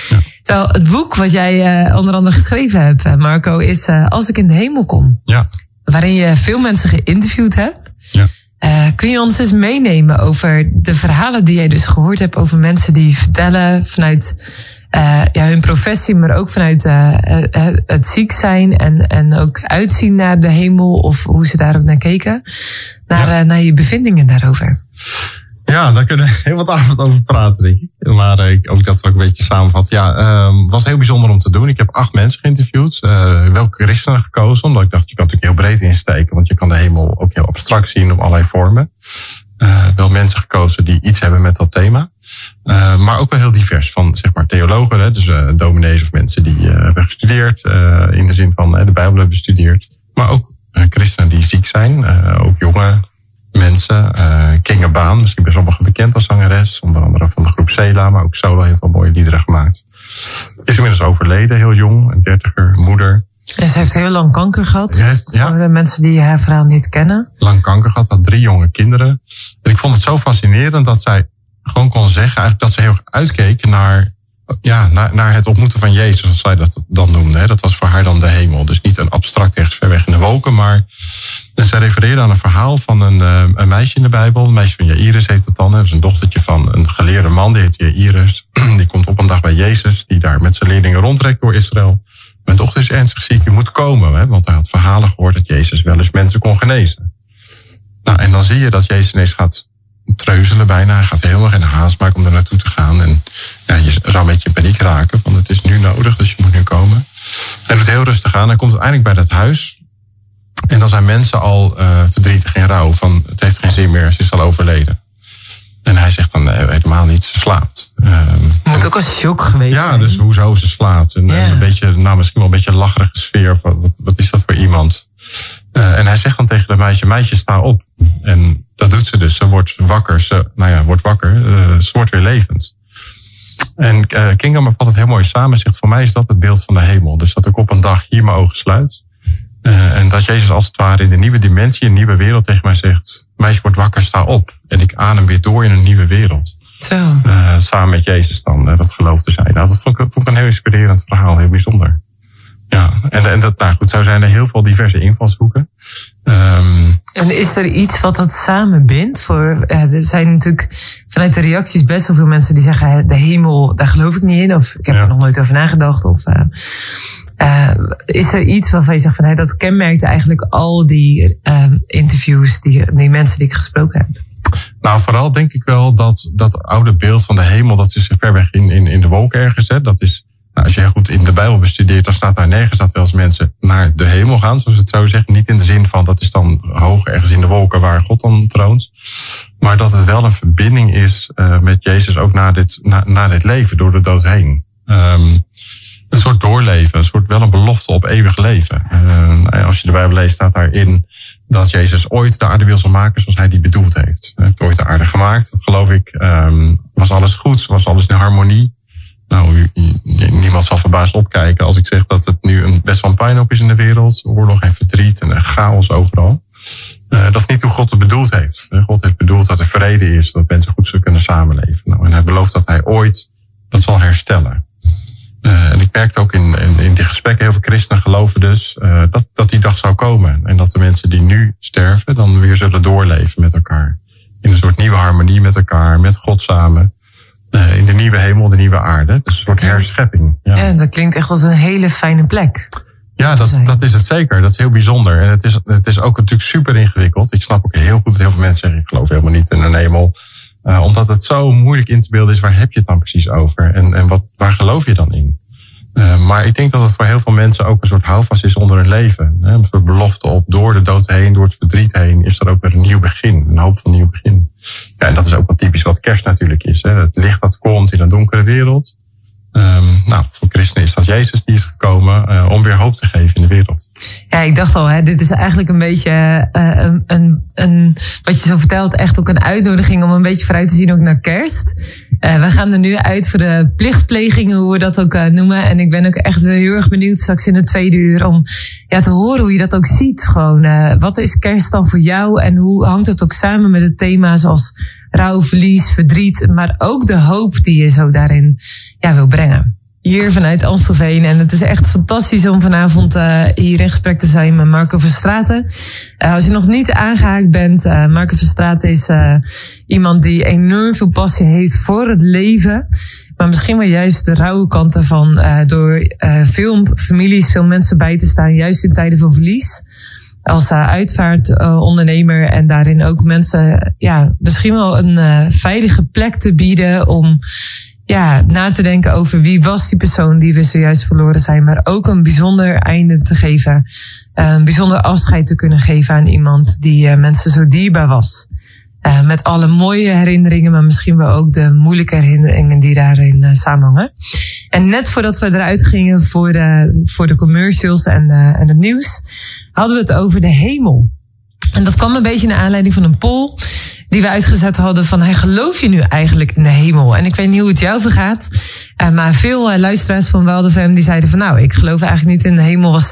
Ja. Terwijl het boek wat jij onder andere geschreven hebt, Marco, is Als ik in de hemel kom. Ja. Waarin je veel mensen geïnterviewd hebt. Ja. Uh, kun je ons eens meenemen over de verhalen die jij dus gehoord hebt over mensen die vertellen vanuit uh, ja, hun professie, maar ook vanuit uh, het ziek zijn en, en ook uitzien naar de hemel of hoe ze daar ook naar keken. Naar, ja. naar je bevindingen daarover. Ja, daar kunnen we heel wat avond over praten, denk ik. Maar uh, ook dat ook een beetje samenvatten. Ja, um, was heel bijzonder om te doen. Ik heb acht mensen geïnterviewd. Uh, welke christenen gekozen? Omdat ik dacht, je kan natuurlijk heel breed insteken. Want je kan de hemel ook heel abstract zien op allerlei vormen. Uh, wel mensen gekozen die iets hebben met dat thema. Maar ook wel heel divers. Van zeg maar theologen, hè, dus dominees of mensen die hebben gestudeerd. in de zin van de Bijbel hebben bestudeerd. Maar ook christenen die ziek zijn. ook jonge mensen. Uh, Kinga Baan, misschien bij sommigen bekend als zangeres. Onder andere van de groep Cela, maar ook solo heel veel mooie liederen gemaakt. Is inmiddels overleden, heel jong, een dertiger, moeder. En ze heeft heel lang kanker gehad. Heeft, ja. Voor de mensen die haar verhaal niet kennen. Lang kanker gehad, had drie jonge kinderen. En ik vond het zo fascinerend dat zij gewoon kon zeggen eigenlijk dat ze heel erg uitkeek naar ja, naar, naar het ontmoeten van Jezus, zoals zij dat dan noemde. Hè. Dat was voor haar dan de hemel. Dus niet een abstract ergens ver weg in de wolken, maar en zij refereerde aan een verhaal van een, uh, een meisje in de Bijbel. Een meisje van Jairus heet het dan. Dat is een dochtertje van een geleerde man, die heet Jairus. Die komt op een dag bij Jezus, die daar met zijn leerlingen rondtrekt door Israël. Mijn dochter is ernstig ziek, je moet komen. Hè, want hij had verhalen gehoord dat Jezus wel eens mensen kon genezen. Nou, en dan zie je dat Jezus ineens gaat treuzelen bijna. Hij gaat helemaal geen haast maken om er naartoe te gaan. En ja, je zou een beetje in paniek raken, want het is nu nodig, dus je moet nu komen. Hij doet heel rustig aan. Hij komt uiteindelijk bij dat huis. En dan zijn mensen al uh, verdrietig en rouw van het heeft geen zin meer, ze is al overleden. En hij zegt dan nee, helemaal niet, ze slaapt. Um, Moet ook een shock geweest ja, zijn. dus hoezo ze slaapt. En, een beetje, nou misschien wel een beetje een lacherige sfeer. Van, wat, wat is dat voor iemand? Uh, en hij zegt dan tegen de meisje, meisje sta op. En dat doet ze dus. Ze wordt wakker. Ze, nou ja, wordt wakker. Uh, ze wordt weer levend. En uh, Kingham vat het heel mooi samen. Zegt, voor mij is dat het beeld van de hemel. Dus dat ik op een dag hier mijn ogen sluit. Uh, en dat Jezus als het ware in een nieuwe dimensie, een nieuwe wereld tegen mij zegt: Meisje, word wakker, sta op. En ik adem weer door in een nieuwe wereld. Zo. Uh, samen met Jezus dan, dat geloof te zijn. Nou, dat vond ik, vond ik een heel inspirerend verhaal, heel bijzonder. Ja, en, en dat, nou goed, zo zijn er heel veel diverse invalshoeken. Um, En is er iets wat dat samen bindt? Voor, uh, er zijn natuurlijk vanuit de reacties best wel veel mensen die zeggen: de hemel, daar geloof ik niet in. Of ik heb Ja. er nog nooit over nagedacht. Of, uh, uh, is er iets waarvan je zegt van hey, dat kenmerkt eigenlijk al die uh, interviews, die, die mensen die ik gesproken heb? Nou, vooral denk ik wel dat dat oude beeld van de hemel, dat is ver weg in, in, in de wolken ergens. Hè. Dat is, nou, als je goed in de Bijbel bestudeert, dan staat daar nergens dat wel eens mensen naar de hemel gaan, zoals het zo zegt. Niet in de zin van dat is dan hoog ergens in de wolken waar God dan troont. Maar dat het wel een verbinding is uh, met Jezus ook na dit, na, na dit leven, door de dood heen. Um, een soort doorleven, een soort wel een belofte op eeuwig leven. Uh, als je de Bijbel leest, staat daarin dat Jezus ooit de aarde wil zal maken zoals hij die bedoeld heeft. Hij heeft ooit de aarde gemaakt, dat geloof ik. Um, was alles goed, was alles in harmonie. Nou, niemand zal verbaasd opkijken als ik zeg dat het nu een, best wel een puinhoop is in de wereld. Oorlog en verdriet en chaos overal. Uh, dat is niet hoe God het bedoeld heeft. God heeft bedoeld dat er vrede is, dat mensen goed zullen kunnen samenleven. Nou, en hij belooft dat hij ooit dat zal herstellen. Uh, en ik merkte ook in, in, die gesprekken, heel veel christenen geloven dus dat, dat die dag zou komen. En dat de mensen die nu sterven dan weer zullen doorleven met elkaar. In een soort nieuwe harmonie met elkaar, met God samen. Uh, in de nieuwe hemel, de nieuwe aarde. Dus een soort herschepping. Ja, dat klinkt echt als een hele fijne plek. Ja, dat, dat is het zeker. Dat is heel bijzonder. En het is, het is ook natuurlijk super ingewikkeld. Ik snap ook heel goed dat heel veel mensen zeggen, ik geloof helemaal niet in een hemel. Uh, omdat het zo moeilijk in te beelden is, waar heb je het dan precies over? En, en wat, waar geloof je dan in? Uh, maar ik denk dat het voor heel veel mensen ook een soort houvast is onder hun leven. Hè, een soort belofte op door de dood heen, door het verdriet heen, is er ook weer een nieuw begin. Een hoop van nieuw begin. Ja, en dat is ook wat typisch wat kerst natuurlijk is. Hè. Het licht dat komt in een donkere wereld. Um, nou, voor christenen is dat Jezus die is gekomen uh, om weer hoop te geven in de wereld. Ja, ik dacht al, hè, dit is eigenlijk een beetje uh, een, een, een, wat je zo vertelt, echt ook een uitnodiging om een beetje vooruit te zien ook naar kerst. Uh, we gaan er nu uit voor de plichtplegingen, hoe we dat ook noemen. En ik ben ook echt heel erg benieuwd straks in de tweede uur om ja, te horen hoe je dat ook ziet. Gewoon, wat is kerst dan voor jou en hoe hangt het ook samen met het thema zoals rouw, verlies, verdriet, maar ook de hoop die je zo daarin ja, wil brengen. Hier vanuit Amstelveen. En het is echt fantastisch om vanavond uh, hier in gesprek te zijn met Marco Verstraten. Uh, als je nog niet aangehaakt bent, uh, Marco Verstraten is iemand die enorm veel passie heeft voor het leven. Maar misschien wel juist de rauwe kant ervan. door veel families, veel mensen bij te staan, juist in tijden van verlies als uitvaartondernemer en daarin ook mensen ja, misschien wel een veilige plek te bieden om ja, na te denken over wie was die persoon die we zojuist verloren zijn, maar ook een bijzonder einde te geven, een bijzonder afscheid te kunnen geven aan iemand die uh, mensen zo dierbaar was. Uh, met alle mooie herinneringen, maar misschien wel ook de moeilijke herinneringen die daarin samenhangen. En net voordat we eruit gingen voor de, voor de commercials en, en het nieuws, hadden we het over de hemel. En dat kwam een beetje naar aanleiding van een poll die we uitgezet hadden van hey, geloof je nu eigenlijk in de hemel? En ik weet niet hoe het jou vergaat, uh, maar veel uh, luisteraars van Waldefem die zeiden van nou, ik geloof eigenlijk niet in de hemel, was 60%.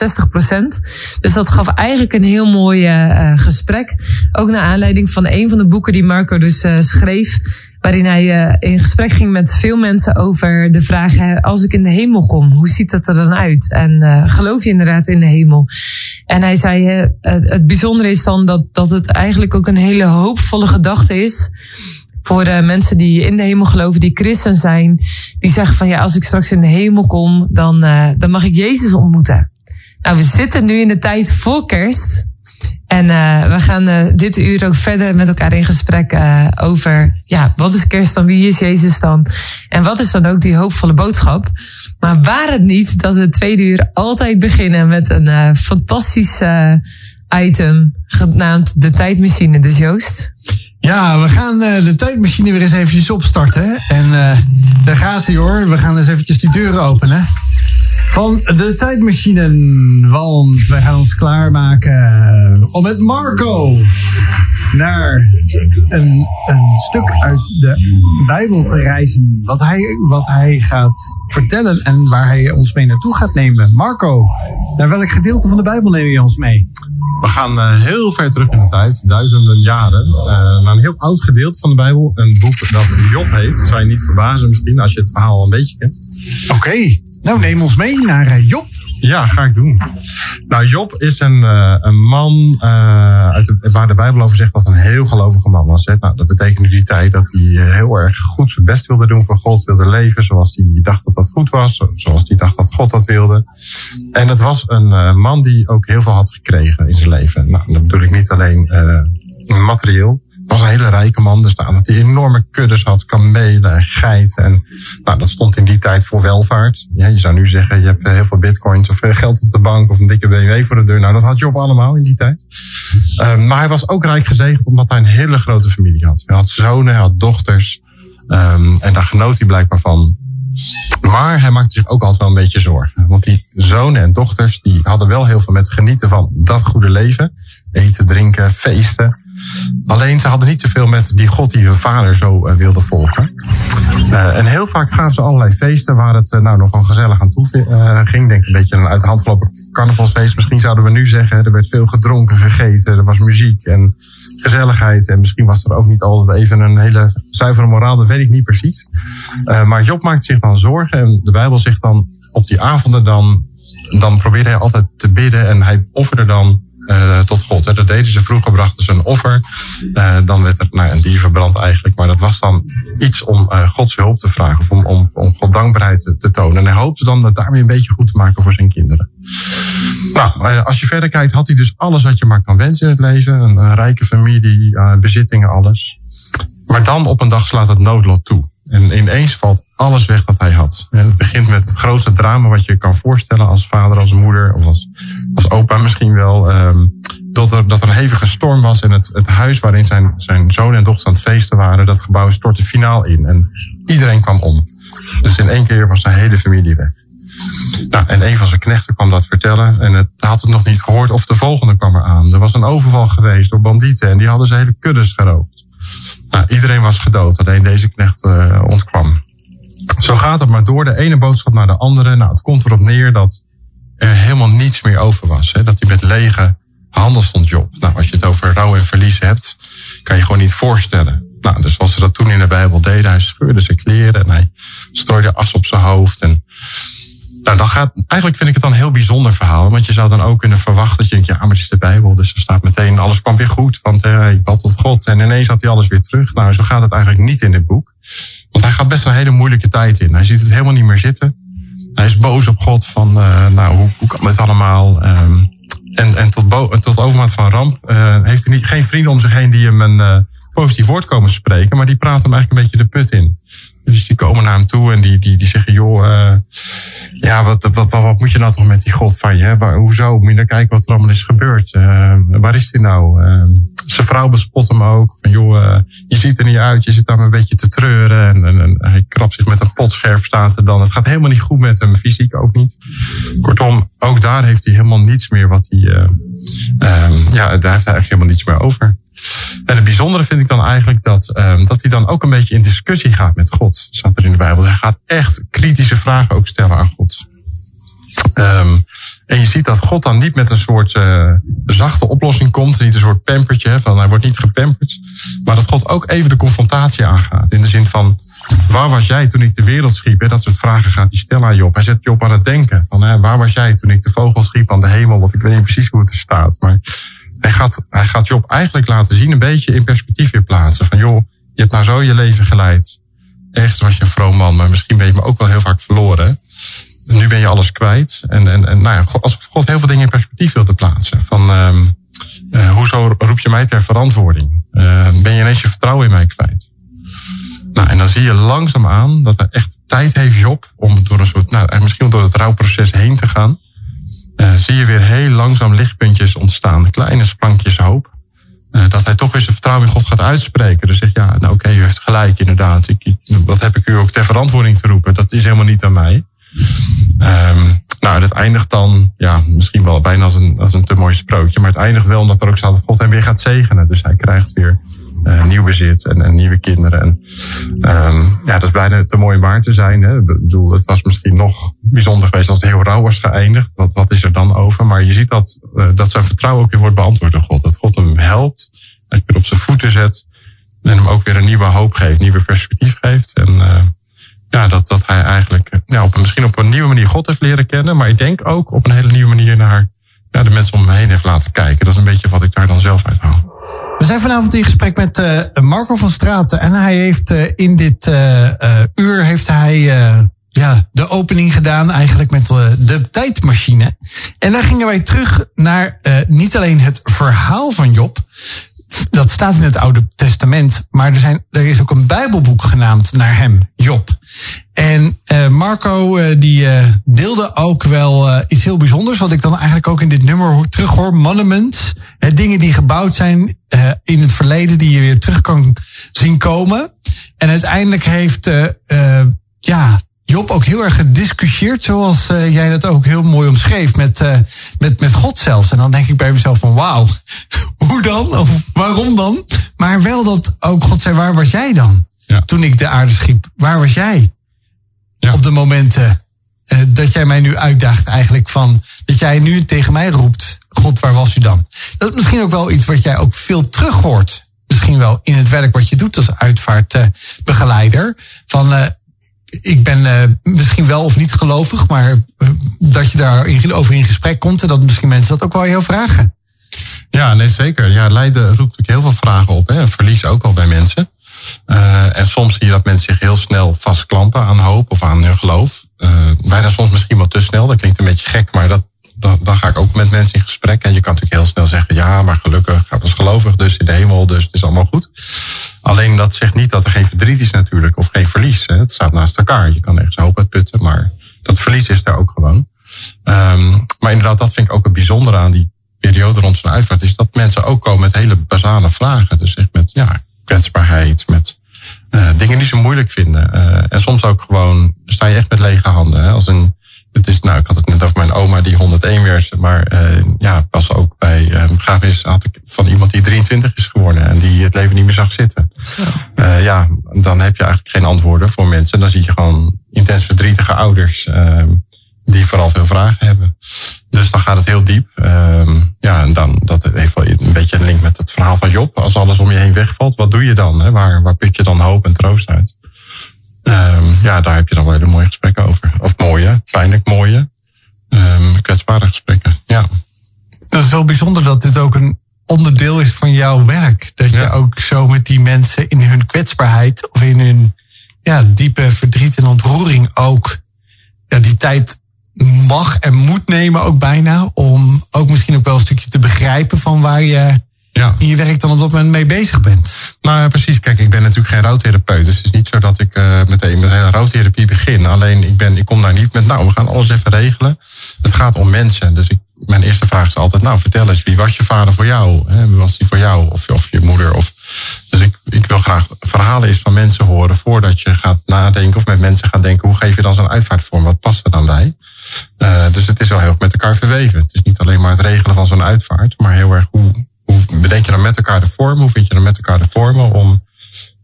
Dus dat gaf eigenlijk een heel mooi uh, gesprek. Ook naar aanleiding van een van de boeken die Marco dus schreef waarin hij in gesprek ging met veel mensen over de vraag: als ik in de hemel kom, hoe ziet dat er dan uit? En geloof je inderdaad in de hemel? En hij zei: het bijzondere is dan dat, dat het eigenlijk ook een hele hoopvolle gedachte is. Voor de mensen die in de hemel geloven, die christen zijn, die zeggen van ja, als ik straks in de hemel kom, dan, dan mag ik Jezus ontmoeten. Nou, we zitten nu in de tijd voor kerst. En uh, we gaan dit uur ook verder met elkaar in gesprek over, ja, wat is kerst dan? Wie is Jezus dan? En wat is dan ook die hoopvolle boodschap? Maar waar het niet dat we tweede uur altijd beginnen met een fantastisch item genaamd de tijdmachine. Dus Joost? Ja, we gaan de tijdmachine weer eens eventjes opstarten. En daar gaat hij hoor. We gaan eens eventjes die deuren openen van de tijdmachine. Want wij gaan ons klaarmaken om met Marco naar een, een stuk uit de Bijbel te reizen. Wat hij, wat hij gaat vertellen en waar hij ons mee naartoe gaat nemen. Marco, naar welk gedeelte van de Bijbel neem je ons mee? We gaan uh, heel ver terug in de tijd, duizenden jaren, uh, naar een heel oud gedeelte van de Bijbel. Een boek dat Job heet. Dat zou je niet verbazen misschien als je het verhaal al een beetje kent. Oké. Okay. Nou, neem ons mee naar uh, Job. Ja, ga ik doen. Nou, Job is een, uh, een man uh, uit waar de Bijbel over zegt dat een heel gelovige man was. Hè. Nou, dat betekende die tijd dat hij heel erg goed zijn best wilde doen voor God, wilde leven zoals hij dacht dat dat goed was, zoals hij dacht dat God dat wilde. En het was een man die ook heel veel had gekregen in zijn leven. Nou, dat bedoel ik niet alleen materieel, was een hele rijke man. Er staan dat hij enorme kuddes had, kamelen, geiten. En nou, dat stond in die tijd voor welvaart. Ja, je zou nu zeggen, je hebt heel veel bitcoins of geld op de bank of een dikke BMW voor de deur. Nou, dat had Job allemaal in die tijd. Um, maar hij was ook rijk gezegend omdat hij een hele grote familie had. Hij had zonen, hij had dochters. Um, en daar genoot hij blijkbaar van. Maar hij maakte zich ook altijd wel een beetje zorgen. Want die zonen en dochters die hadden wel heel veel met genieten van dat goede leven. Eten, drinken, feesten. Alleen ze hadden niet zoveel met die God die hun vader zo uh, wilde volgen. Uh, en heel vaak gaven ze allerlei feesten waar het uh, nou nogal gezellig aan toe ging. Denk een beetje een uit de hand gelopen carnavalsfeest. Misschien zouden we nu zeggen. Er werd veel gedronken, gegeten. Er was muziek en gezelligheid. En misschien was er ook niet altijd even een hele zuivere moraal. Dat weet ik niet precies. maar Job maakte zich dan zorgen. En de Bijbel zegt dan op die avonden dan. Dan probeerde hij altijd te bidden. En hij offerde dan uh, tot God. Hè. Dat deden ze vroeger, brachten ze een offer. Uh, dan werd er nou, een dier verbrand eigenlijk. Maar dat was dan iets om uh, Gods hulp te vragen. Of om, om, om God dankbaarheid te, te, tonen. En hij hoopte dan dat daarmee een beetje goed te maken voor zijn kinderen. Nou, als je verder kijkt, had hij dus alles wat je maar kan wensen in het leven. Een, een rijke familie, bezittingen, alles. Maar dan op een dag slaat het noodlot toe. En ineens valt alles weg dat hij had. En het begint met het grootste drama wat je kan voorstellen als vader, als moeder of als, als opa misschien wel. ehm, dat, er, dat er een hevige storm was en het, het huis waarin zijn, zijn zoon en dochter aan het feesten waren, dat gebouw stortte finaal in. En iedereen kwam om. Dus in één keer was de hele familie weg. Nou, en een van zijn knechten kwam dat vertellen. En het had het nog niet gehoord of de volgende kwam eraan. Er was een overval geweest door bandieten en die hadden zijn hele kuddes geroofd. Nou, iedereen was gedood, alleen deze knecht eh, ontkwam. Zo gaat het maar door, de ene boodschap naar de andere. Nou, het komt erop neer dat er helemaal niets meer over was. Hè? Dat hij met lege handen stond Job. Nou, als je het over rouw en verlies hebt, kan je gewoon niet voorstellen. Nou, dus zoals ze dat toen in de Bijbel deden, hij scheurde zijn kleren en hij strooide as op zijn hoofd. En nou, dan gaat, eigenlijk vind ik het dan een heel bijzonder verhaal. Want je zou dan ook kunnen verwachten dat je denkt, ja, maar het is de Bijbel. Dus er staat meteen, alles kwam weer goed. Want uh, ik bad tot God. En ineens had hij alles weer terug. Nou, zo gaat het eigenlijk niet in dit boek. Want hij gaat best een hele moeilijke tijd in. Hij ziet het helemaal niet meer zitten. Hij is boos op God van, uh, nou, hoe, hoe kan dit allemaal? Um, en, en tot, tot overmaat van ramp uh, heeft hij niet, geen vrienden om zich heen die hem een positief woord komen spreken. Maar die praten hem eigenlijk een beetje de put in. Dus die komen naar hem toe en die, die, die zeggen, joh, uh, ja, wat, wat, wat, moet je nou toch met die God van je? Waar, hoezo? Moet je naar kijken wat er allemaal is gebeurd? Uh, waar is hij nou? Uh, zijn vrouw bespot hem ook. Van, joh, je ziet er niet uit, je zit daar een beetje te treuren. En, en, en hij krabt zich met een potscherf, staat er dan. Het gaat helemaal niet goed met hem, fysiek ook niet. Kortom, ook daar heeft hij helemaal niets meer wat hij, ja, daar heeft hij eigenlijk helemaal niets meer over. En het bijzondere vind ik dan eigenlijk dat, um, dat hij dan ook een beetje in discussie gaat met God. Staat er in de Bijbel. Hij gaat echt kritische vragen ook stellen aan God. Um, en je ziet dat God dan niet met een soort uh, zachte oplossing komt. Niet een soort pampertje, van hij wordt niet gepamperd. Maar dat God ook even de confrontatie aangaat. In de zin van, waar was jij toen ik de wereld schiep? Dat soort vragen gaat hij stellen aan Job. Hij zet Job aan het denken. Van, waar was jij toen ik de vogels schiep aan de hemel? Of ik weet niet precies hoe het er staat. Maar hij gaat, hij gaat Job eigenlijk laten zien, een beetje in perspectief weer plaatsen. Van joh, je hebt nou zo je leven geleid. Echt was je een vroom man, maar misschien ben je me ook wel heel vaak verloren. Nu ben je alles kwijt. En, en, en nou ja, als God heel veel dingen in perspectief wilde plaatsen. Van, uh, hoezo roep je mij ter verantwoording? Uh, ben je ineens je vertrouwen in mij kwijt? Nou, en dan zie je langzaamaan dat er echt tijd heeft Job om door een soort, nou, misschien door het rouwproces heen te gaan. Uh, zie je weer heel langzaam lichtpuntjes ontstaan, kleine sprankjes hoop. Dat hij toch weer zijn vertrouwen in God gaat uitspreken. Dus zegt, ja, nou oké, u heeft gelijk inderdaad. Ik, wat heb ik u ook ter verantwoording te roepen? Dat is helemaal niet aan mij. Um, nou, dat eindigt dan, ja, misschien wel bijna als een, als een te mooi sprookje. Maar het eindigt wel omdat er ook staat dat God hem weer gaat zegenen. Dus hij krijgt weer uh, nieuw bezit en, en nieuwe kinderen. En um, ja, dat is bijna te mooi om waar te zijn. Hè. Ik bedoel, het was misschien nog bijzonder geweest als het heel rauw was geëindigd. Wat, wat is er dan over? Maar je ziet dat, uh, dat zijn vertrouwen ook weer wordt beantwoord door God. Dat God hem helpt, het weer op zijn voeten zet. En hem ook weer een nieuwe hoop geeft, nieuwe perspectief geeft. En uh, ja, dat, dat hij eigenlijk ja, op, misschien op een nieuwe manier God heeft leren kennen. Maar ik denk ook op een hele nieuwe manier naar ja, de mensen om hem heen heeft laten kijken. Dat is een beetje wat ik daar dan zelf uit haal. We zijn vanavond in gesprek met uh, Marco van Straten. En hij heeft uh, in dit uh, uur heeft hij ja, de opening gedaan eigenlijk met de tijdmachine. En daar gingen wij terug naar niet alleen het verhaal van Job. Dat staat in het Oude Testament. Maar er, zijn, er is ook een Bijbelboek genaamd naar hem, Job. En uh, Marco uh, die uh, deelde ook wel iets heel bijzonders. Wat ik dan eigenlijk ook in dit nummer terug hoor. Monuments. Dingen die gebouwd zijn in het verleden. Die je weer terug kan zien komen. En uiteindelijk heeft ja, Job ook heel erg gediscussieerd. Zoals jij dat ook heel mooi omschreef. Met, met, met God zelfs. En dan denk ik bij mezelf van wauw. Hoe dan? Of waarom dan? Maar wel dat ook God zei waar was jij dan? Ja. Toen ik de aarde schiep. Waar was jij? Ja. op de momenten uh, dat jij mij nu uitdaagt eigenlijk van dat jij nu tegen mij roept, God, waar was u dan? Dat is misschien ook wel iets wat jij ook veel terug hoort. Misschien wel in het werk wat je doet als uitvaartbegeleider. Van uh, ik ben uh, misschien wel of niet gelovig, maar uh, dat je daar over in gesprek komt en dat misschien mensen dat ook wel heel vragen. Ja, nee, zeker. Ja, lijden roept natuurlijk heel veel vragen op. Hè. Verlies ook al bij mensen. Uh, en soms zie je dat mensen zich heel snel vastklampen aan hoop of aan hun geloof. Bijna soms misschien wel te snel. Dat klinkt een beetje gek, maar dat, dan, dan ga ik ook met mensen in gesprek. En je kan natuurlijk heel snel zeggen, ja, maar gelukkig, hij was gelovig dus in de hemel, dus het is allemaal goed. Alleen dat zegt niet dat er geen verdriet is natuurlijk, of geen verlies. Hè. Het staat naast elkaar. Je kan ergens hoop uitputten, maar dat verlies is daar ook gewoon. Um, maar inderdaad, dat vind ik ook het bijzondere aan die periode rond zijn uitvaart, is dat mensen ook komen met hele basale vragen. Dus echt met ja, kwetsbaarheid, met uh, dingen die ze moeilijk vinden. Uh, en soms ook gewoon sta je echt met lege handen. Hè. Als een, het is, nou, ik had het net over mijn oma die 101 werd, maar uh, ja, pas ook bij uh, begrafenis had ik van iemand die 23 is geworden en die het leven niet meer zag zitten. Uh, ja, dan heb je eigenlijk geen antwoorden voor mensen. Dan zie je gewoon intens verdrietige ouders uh, die vooral veel vragen hebben. Dus dan gaat het heel diep. Um, ja, en dan, dat heeft wel een beetje een link met het verhaal van Job. Als alles om je heen wegvalt, wat doe je dan? Hè? Waar, waar put je dan hoop en troost uit? Um, ja, daar heb je dan wel hele mooie gesprekken over. Of mooie, pijnlijk mooie, um, kwetsbare gesprekken. Ja. Dat is wel bijzonder dat dit ook een onderdeel is van jouw werk. Dat Ja. je ook zo met die mensen in hun kwetsbaarheid of in hun ja, diepe verdriet en ontroering ook ja, die tijd mag en moet nemen ook bijna. Om ook misschien ook wel een stukje te begrijpen van waar je Ja. in je werk dan op dat moment mee bezig bent. Nou ja, precies. Kijk, ik ben natuurlijk geen rouwtherapeut. Dus het is niet zo dat ik uh, meteen met hele rouwtherapie begin. Alleen ik, ben, ik kom daar niet met, nou, we gaan alles even regelen. Het gaat om mensen. Dus ik, mijn eerste vraag is altijd, nou, vertel eens, wie was je vader voor jou? Hè? Wie was die voor jou? Of, of je moeder? Of... Dus ik, ik wil graag verhalen eens van mensen horen voordat je gaat nadenken of met mensen gaat denken, hoe geef je dan zo'n uitvaartvorm? Wat past er dan bij? Uh, dus het is wel heel erg met elkaar verweven. Het is niet alleen maar het regelen van zo'n uitvaart, maar heel erg hoe, hoe bedenk je dan met elkaar de vorm? Hoe vind je dan met elkaar de vormen om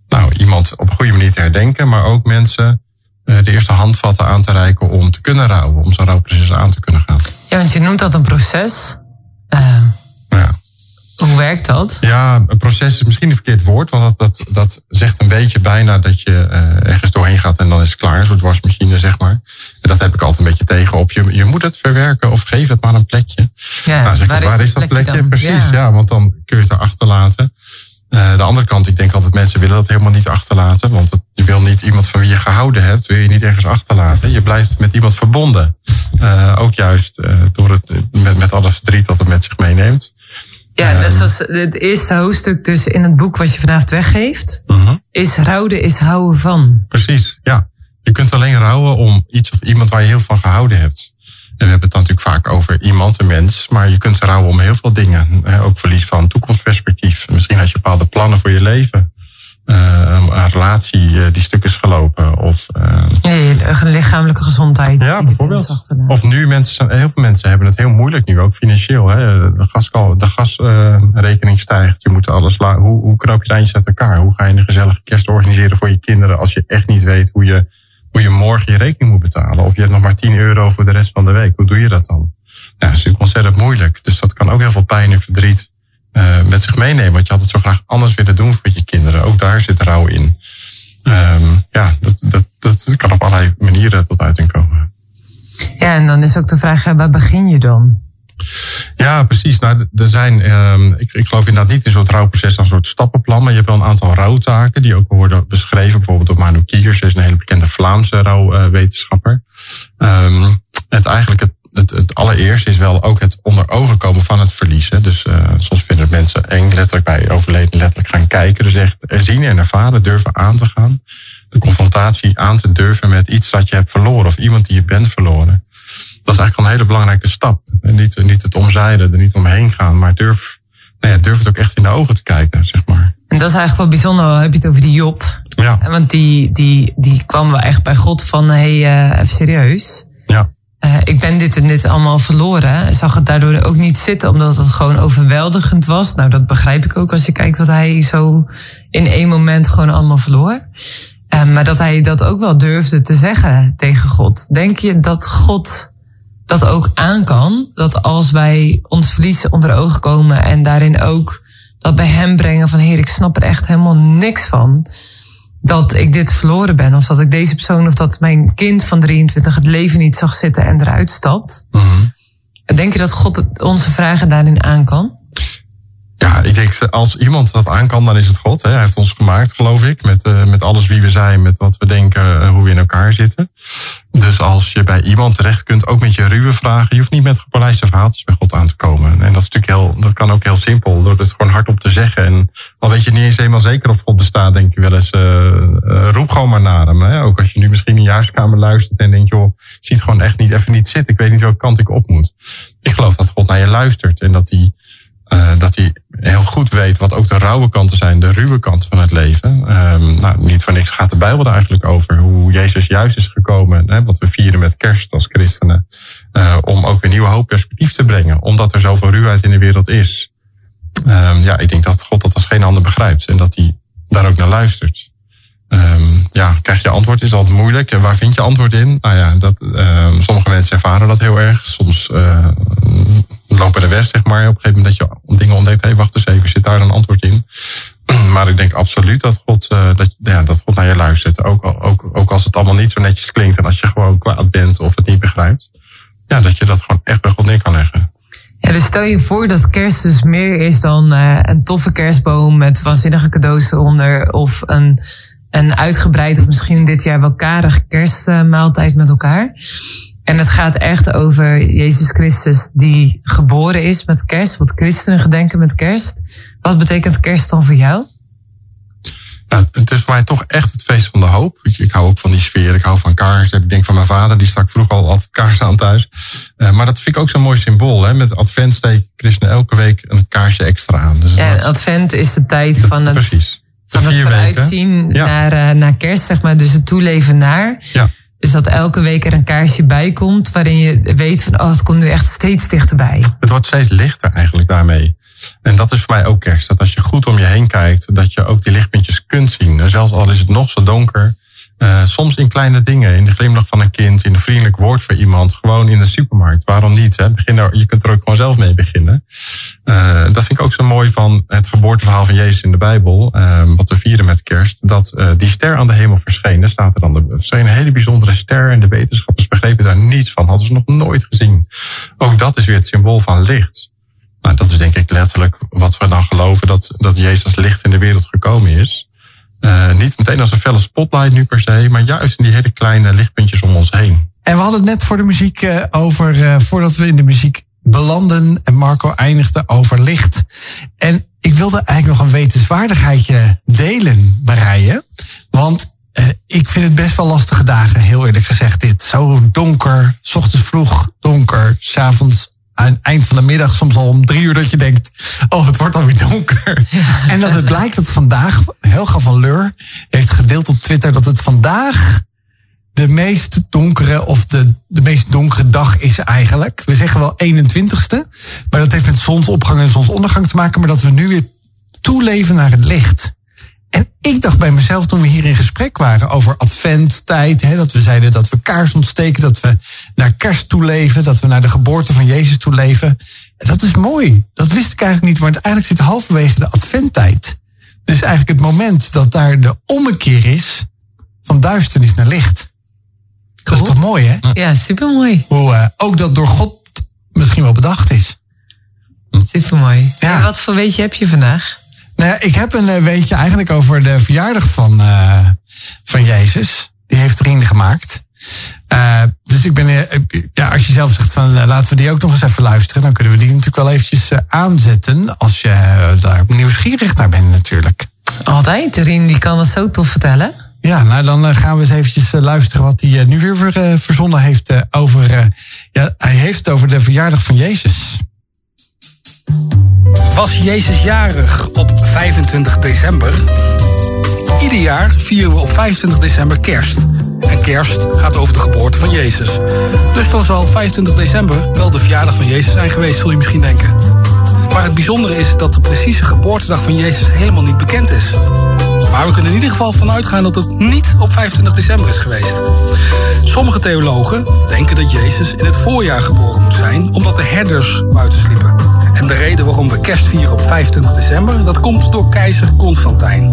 nou, iemand op een goede manier te herdenken, maar ook mensen uh, de eerste handvatten aan te reiken om te kunnen rouwen, om zo'n rouwproces aan te kunnen gaan. Ja, want je noemt dat een proces. Ja. Hoe werkt dat? Ja, een proces is misschien een verkeerd woord, want dat, dat, dat zegt een beetje bijna dat je uh, ergens doorheen gaat en dan is het klaar, een soort wasmachine, zeg maar. En dat heb ik altijd een beetje tegen op. Je, je moet het verwerken of geef het maar een plekje. Ja, nou, zeg waar, waar is, dat plekje? Precies, ja. ja. want dan kun je het erachter laten. Uh, de andere kant, ik denk altijd mensen willen dat helemaal niet achterlaten. Want het, je wil niet iemand van wie je gehouden hebt, wil je niet ergens achterlaten. Je blijft met iemand verbonden. Uh, ook juist uh, door het, met, met alle verdriet dat het met zich meeneemt. Ja, net zoals het eerste hoofdstuk dus in het boek wat je vanavond weggeeft. Uh -huh. Is rouwen is houden van. Precies, ja. Je kunt alleen rouwen om iets of iemand waar je heel van gehouden hebt. En we hebben het dan natuurlijk vaak over iemand, een mens. Maar je kunt rouwen om heel veel dingen. Ook verlies van toekomstperspectief. Misschien had je bepaalde plannen voor je leven. Een relatie die stuk is gelopen. Of nee, een lichamelijke gezondheid. Ja, bijvoorbeeld. Of nu, mensen, heel veel mensen hebben het heel moeilijk nu, ook financieel. Hè? De, gas, de gasrekening stijgt. Je moet alles hoe, hoe knoop je eindjes uit elkaar? Hoe ga je een gezellige kerst organiseren voor je kinderen als je echt niet weet hoe je, hoe je morgen je rekening moet betalen? Of je hebt nog maar 10 euro voor de rest van de week. Hoe doe je dat dan? Ja, dat is natuurlijk ontzettend moeilijk. Dus dat kan ook heel veel pijn en verdriet uh, met zich meenemen. Want je had het zo graag anders willen doen voor je kinderen. Ook daar zit rouw in. Um, ja, dat, dat, dat kan op allerlei manieren tot uiting komen. Ja, en dan is ook de vraag, waar begin je dan? Ja, precies. Nou, er zijn, um, ik, ik geloof inderdaad niet in zo'n rouwproces als een soort stappenplan, maar je hebt wel een aantal rouwtaken die ook worden beschreven. Bijvoorbeeld door Manu Kiers, is een hele bekende Vlaamse rouwwetenschapper. Um, het eigenlijk het het, het allereerste is wel ook het onder ogen komen van het verliezen. Dus uh, soms vinden mensen eng, letterlijk bij overleden letterlijk gaan kijken. Dus echt zien en ervaren, durven aan te gaan. De confrontatie aan te durven met iets dat je hebt verloren of iemand die je bent verloren. Dat is eigenlijk een hele belangrijke stap. En niet, niet het omzeilen, er niet omheen gaan, maar durf, nou ja, durf het ook echt in de ogen te kijken, zeg maar. En dat is eigenlijk wel bijzonder, heb je het over die Job. Ja. Want die, die, die kwam wel echt bij God van, hé, hey, uh, even serieus. Ja. Uh, ik ben dit en dit allemaal verloren. Zag het daardoor ook niet zitten, omdat het gewoon overweldigend was. Nou, dat begrijp ik ook als je kijkt wat hij zo in één moment gewoon allemaal verloor. Uh, maar dat hij dat ook wel durfde te zeggen tegen God. Denk je dat God dat ook aan kan? Dat als wij ons verlies onder ogen komen en daarin ook dat bij hem brengen van heer, ik snap er echt helemaal niks van dat ik dit verloren ben. Of dat ik deze persoon of dat mijn kind van 23 het leven niet zag zitten en eruit stapt. Mm -hmm. Denk je dat God onze vragen daarin aan kan? Ja, ik denk, als iemand dat aan kan, dan is het God. Hè. Hij heeft ons gemaakt, geloof ik, met, uh, met alles wie we zijn, met wat we denken, uh, hoe we in elkaar zitten. Dus als je bij iemand terecht kunt, ook met je ruwe vragen, je hoeft niet met gepolijste verhaaltjes bij God aan te komen. En dat is natuurlijk heel, dat kan ook heel simpel, door het gewoon hardop te zeggen. En al weet je niet eens helemaal zeker of God bestaat, denk je wel eens, uh, roep gewoon maar naar hem. Hè. Ook als je nu misschien in je huiskamer luistert en denkt, joh, ziet gewoon echt niet even niet zitten. Ik weet niet welke kant ik op moet. Ik geloof dat God naar je luistert en dat hij uh, dat hij heel goed weet wat ook de rauwe kanten zijn, de ruwe kanten van het leven. Um, nou, niet voor niks gaat de Bijbel er eigenlijk over. Hoe Jezus juist is gekomen, hè, wat we vieren met kerst als christenen. Uh, om ook een nieuwe hoop perspectief te brengen, omdat er zoveel ruwheid in de wereld is. Um, ja, ik denk dat God dat als geen ander begrijpt en dat hij daar ook naar luistert. Um, ja, krijg je antwoord is altijd moeilijk. En waar vind je antwoord in? Nou ja, dat, sommige mensen ervaren dat heel erg. Soms er weg, zeg maar. Op een gegeven moment dat je dingen ontdekt. Hé, hey, wacht eens even, zit daar een antwoord in? Maar ik denk absoluut dat God, uh, dat, ja, dat God naar je luistert. Ook, ook, ook als het allemaal niet zo netjes klinkt en als je gewoon kwaad bent of het niet begrijpt. Ja, dat je dat gewoon echt bij God neer kan leggen. Ja, dus stel je voor dat kerst dus meer is dan uh, een toffe kerstboom met waanzinnige cadeaus eronder. Of een, een uitgebreid of misschien dit jaar wel karig kerstmaaltijd met elkaar. En het gaat echt over Jezus Christus die geboren is met kerst. Wat christenen gedenken met kerst. Wat betekent kerst dan voor jou? Ja, het is voor mij toch echt het feest van de hoop. Ik, ik hou ook van die sfeer. Ik hou van kaarsen. Ik denk van mijn vader, die stak vroeger al altijd kaarsen aan thuis. Uh, maar dat vind ik ook zo'n mooi symbool. Hè? Met advent steek christenen elke week een kaarsje extra aan. Dus ja, advent is de tijd van het, precies. van het vooruitzien ja. naar, uh, naar kerst, zeg maar. Dus het toeleven naar. Ja. Dus dat elke week er een kaarsje bij komt waarin je weet van oh, het komt nu echt steeds dichterbij. Het wordt steeds lichter eigenlijk daarmee. En dat is voor mij ook kerst. Dat als je goed om je heen kijkt, dat je ook die lichtpuntjes kunt zien. En zelfs al is het nog zo donker. Uh, soms in kleine dingen, in de glimlach van een kind, in een vriendelijk woord voor iemand, gewoon in de supermarkt. Waarom niet? Hè? Begin je kunt er ook gewoon zelf mee beginnen. Uh, dat vind ik ook zo mooi van het geboorteverhaal van Jezus in de Bijbel, uh, wat we vieren met kerst. Dat die ster aan de hemel verscheen, staat er dan. Verscheen een hele bijzondere ster en de wetenschappers begrepen daar niets van, hadden ze nog nooit gezien. Ook dat is weer het symbool van licht. Nou, dat is denk ik letterlijk wat we dan geloven, dat, dat Jezus licht in de wereld gekomen is. Uh, niet meteen als een felle spotlight nu per se, maar juist in die hele kleine lichtpuntjes om ons heen. En we hadden het net voor de muziek uh, over, uh, voordat we in de muziek belanden, en Marco eindigde over licht. En ik wilde eigenlijk nog een wetenswaardigheidje delen, Marije. Want ik vind het best wel lastige dagen, heel eerlijk gezegd dit. Zo donker, s ochtends vroeg donker, s avonds aan het eind van de middag, soms al om drie uur, dat je denkt: Oh, het wordt alweer donker. Ja. En dat het blijkt dat vandaag, Helga van Leur heeft gedeeld op Twitter dat het vandaag de meest donkere of de, de meest donkere dag is eigenlijk. We zeggen wel 21ste, maar dat heeft met zonsopgang en zonsondergang te maken, maar dat we nu weer toeleven naar het licht. Ik dacht bij mezelf toen we hier in gesprek waren over adventtijd, hè, dat we zeiden dat we kaars ontsteken, dat we naar kerst toeleven, dat we naar de geboorte van Jezus toeleven. Dat is mooi. Dat wist ik eigenlijk niet, want eigenlijk zit halverwege de adventtijd. Dus eigenlijk het moment dat daar de ommekeer is van duisternis naar licht. Dat is toch mooi, hè? Ja, supermooi. Hoe uh, ook dat door God misschien wel bedacht is. Supermooi. Ja. En wat voor weetje heb je vandaag? Nou ja, ik heb een weetje eigenlijk over de verjaardag van, uh, van Jezus. Die heeft vrienden gemaakt. Uh, dus ik ben, uh, ja, als je zelf zegt van laten we die ook nog eens even luisteren, dan kunnen we die natuurlijk wel eventjes aanzetten. Als je daar nieuwsgierig naar bent, natuurlijk. Altijd, Rien, die kan het zo tof vertellen. Ja, nou dan gaan we eens eventjes luisteren wat hij nu weer ver, verzonnen heeft over. ja, hij heeft het over de verjaardag van Jezus. Was Jezus jarig op 25 december? Ieder jaar vieren we op 25 december kerst. En kerst gaat over de geboorte van Jezus. Dus dan zal 25 december wel de verjaardag van Jezus zijn geweest, zul je misschien denken. Maar het bijzondere is dat de precieze geboortedag van Jezus helemaal niet bekend is. Maar we kunnen in ieder geval vanuit gaan dat het niet op 25 december is geweest. Sommige theologen denken dat Jezus in het voorjaar geboren moet zijn, omdat de herders buiten sliepen. En de reden waarom we kerst vieren op 25 december, dat komt door keizer Constantijn.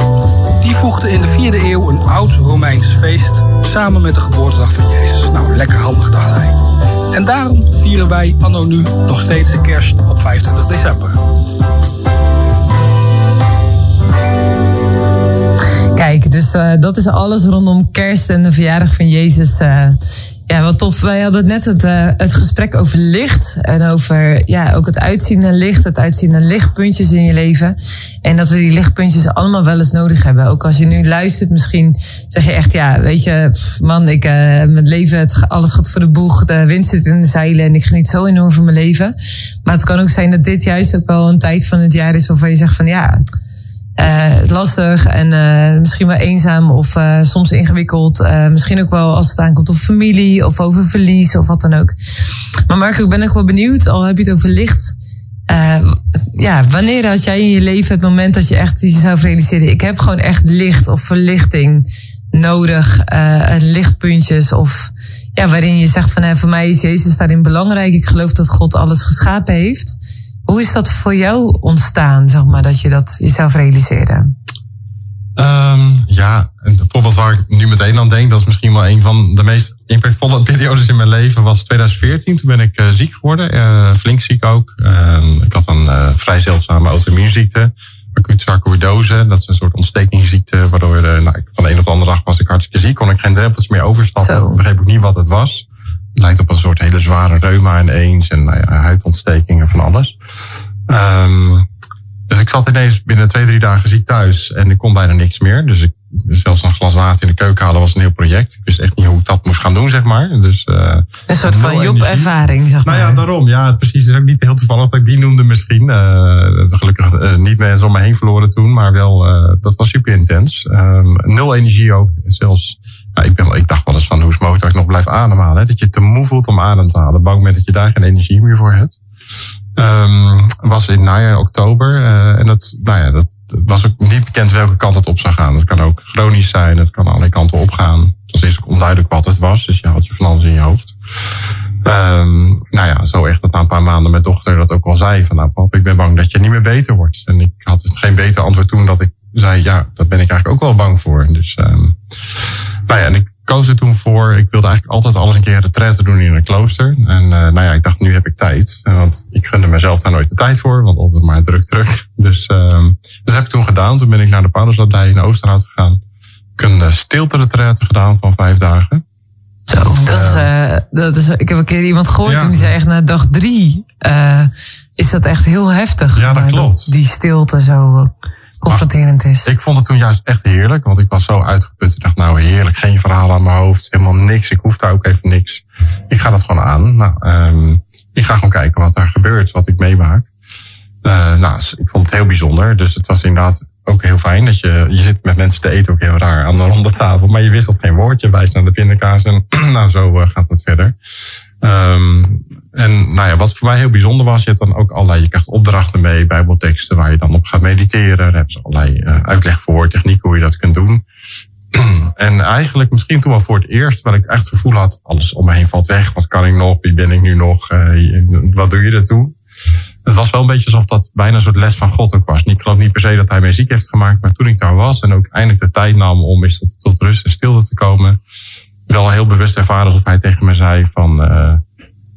Die voegde in de 4e eeuw een oud Romeins feest samen met de geboortedag van Jezus. Nou, lekker handig, dacht hij. En daarom vieren wij anno nu nog steeds kerst op 25 december. Kijk, dus eh, dat is alles rondom kerst en de verjaardag van Jezus. Eh, ja, wat tof. Wij hadden net het, uh, het gesprek over licht. En over ja, ook het uitzien naar licht. Het uitzien naar lichtpuntjes in je leven. En dat we die lichtpuntjes allemaal wel eens nodig hebben. Ook als je nu luistert, misschien zeg je echt, ja, weet je, man, ik, uh, mijn leven, het, alles gaat voor de boeg. De wind zit in de zeilen en ik geniet zo enorm van mijn leven. Maar het kan ook zijn dat dit juist ook wel een tijd van het jaar is waarvan je zegt van, ja, uh, lastig en uh, misschien wel eenzaam of uh, soms ingewikkeld. misschien ook wel als het aankomt op familie of over verlies of wat dan ook. Maar Marco, ik ben ook wel benieuwd, al heb je het over licht. ja, wanneer had jij in je leven het moment dat je echt jezelf realiseerde... ik heb gewoon echt licht of verlichting nodig, lichtpuntjes of... Ja, waarin je zegt van, voor mij is Jezus daarin belangrijk. Ik geloof dat God alles geschapen heeft. Hoe is dat voor jou ontstaan, zeg maar, dat je dat jezelf realiseerde? Um, ja, een voorbeeld waar ik nu meteen aan denk, dat is misschien wel een van de meest impactvolle periodes in mijn leven, was 2014. Toen ben ik uh, ziek geworden, uh, flink ziek ook. Uh, ik had een uh, vrij zeldzame auto-immuunziekte, acute sarcoïdose. Dat is een soort ontstekingsziekte, waardoor nou, van de een op de andere dag was ik hartstikke ziek, kon ik geen drempels meer overstappen. Zo. Begreep ook niet wat het was. Lijkt op een soort hele zware reuma ineens en nou ja, huidontstekingen van alles. Um, dus ik zat ineens binnen twee, drie dagen ziek thuis en ik kon bijna niks meer. Dus ik, zelfs een glas water in de keuken halen was een heel project. Ik wist echt niet hoe ik dat moest gaan doen, zeg maar. Dus, uh, een soort van Job-ervaring, zeg maar. Nou ja, daarom. Ja, precies. Het is ook niet heel toevallig dat ik die noemde misschien. Uh, gelukkig uh, niet mensen om me heen verloren toen, maar wel, dat was super intens. Um, nul energie ook. Zelfs ik, ben, ik dacht wel eens van hoe is mogelijk dat ik nog blijf ademhalen. Hè? Dat je te moe voelt om adem te halen. Bang bent dat je daar geen energie meer voor hebt. Um, was in najaar, oktober. En dat, nou ja, dat was ook niet bekend welke kant het op zou gaan. Het kan ook chronisch zijn, het kan alle kanten opgaan. Het was eerst onduidelijk wat het was, dus je had je van alles in je hoofd. Um, nou ja, zo echt dat na een paar maanden mijn dochter dat ook al zei. Van nou pap, ik ben bang dat je niet meer beter wordt. En ik had geen beter antwoord toen dat ik zei, ja, dat ben ik eigenlijk ook wel bang voor. Dus, um, nou ja, en ik koos er toen voor. Ik wilde eigenlijk altijd alles een keer retraite doen in een klooster. En uh, nou ja, ik dacht, nu heb ik tijd. Want ik gunde mezelf daar nooit de tijd voor, want altijd maar druk, druk. Dus, uh, dat heb ik toen gedaan. Toen ben ik naar de Paulusabdij in Oosterhout gegaan. Ik heb een stilte retraite gedaan van vijf dagen. Zo, dat is, uh, dat is, ik heb een keer iemand gehoord ja. en die zei echt na dag drie, is dat echt heel heftig. Ja, dat klopt. Die stilte zo confronterend is. Ik vond het toen juist echt heerlijk, want ik was zo uitgeput. Ik dacht, nou heerlijk, geen verhaal aan mijn hoofd, helemaal niks. Ik hoef daar ook even niks. Ik ga dat gewoon aan. Nou, um, ik ga gewoon kijken wat daar gebeurt, wat ik meemaak. Uh, nou, ik vond het heel bijzonder. Dus het was inderdaad ook heel fijn dat je, je zit met mensen te eten ook heel raar aan de ronde tafel. Maar je wisselt geen woordje, wijst naar de pindakaas en nou zo uh, gaat het verder. Um, en nou ja, wat voor mij heel bijzonder was, je hebt dan ook allerlei, je krijgt opdrachten mee, bijbelteksten waar je dan op gaat mediteren. Daar hebben ze allerlei uh, uitleg voor, technieken hoe je dat kunt doen. en eigenlijk misschien toen wel voor het eerst, waar ik echt het gevoel had, alles om me heen valt weg. Wat kan ik nog? Wie ben ik nu nog? Uh, wat doe je ertoe? Het was wel een beetje alsof dat bijna een soort les van God ook was. Ik geloof niet per se dat hij mij ziek heeft gemaakt, maar toen ik daar was en ook eindelijk de tijd nam om eens tot, rust en stilte te komen, wel heel bewust ervaren alsof hij tegen me zei van, uh,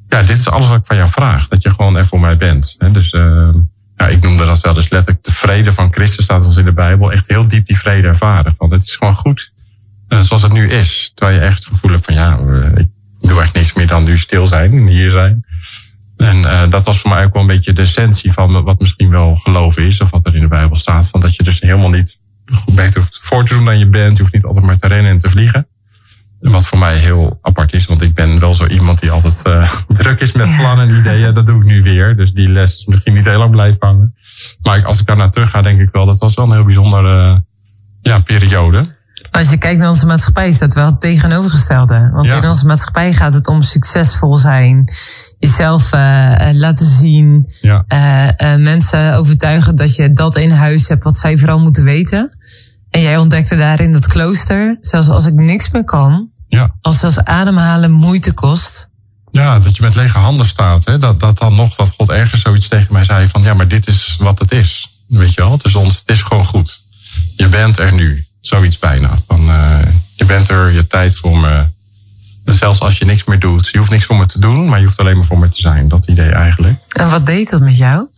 ja, dit is alles wat ik van jou vraag. Dat je gewoon er voor mij bent. Dus uh, ja, ik noemde dat wel dus letterlijk de vrede van Christus staat ons in de Bijbel. Echt heel diep die vrede ervaren. Van het is gewoon goed uh, zoals het nu is. Terwijl je echt het gevoel hebt van ja, ik doe echt niks meer dan nu stil zijn en hier zijn. En uh, dat was voor mij ook wel een beetje de essentie van wat misschien wel geloof is. Of wat er in de Bijbel staat. Van dat je dus helemaal niet beter hoeft voor te doen dan je bent. Je hoeft niet altijd maar te rennen en te vliegen. Wat voor mij heel apart is, want ik ben wel zo iemand die altijd uh, druk is met plannen en ideeën. Dat doe ik nu weer. Dus die les is misschien niet heel lang blijven hangen. Maar als ik daar naar terug ga, denk ik wel, dat was wel een heel bijzondere ja, periode. Als je kijkt naar onze maatschappij, is dat wel het tegenovergestelde. Want ja. in onze maatschappij gaat het om succesvol zijn, jezelf uh, laten zien, ja. mensen overtuigen dat je dat in huis hebt wat zij vooral moeten weten. En jij ontdekte daarin dat klooster, zelfs als ik niks meer kan, ja. als zelfs ademhalen moeite kost. Ja, dat je met lege handen staat. Hè? Dat, dat dan nog, dat God ergens zoiets tegen mij zei van, ja, maar dit is wat het is. Weet je wel, het is, ons, het is gewoon goed. Je bent er nu, zoiets bijna. Van, uh, je bent er, je tijd voor me. Zelfs als je niks meer doet, je hoeft niks voor me te doen, maar je hoeft alleen maar voor me te zijn. Dat idee eigenlijk. En wat deed dat met jou?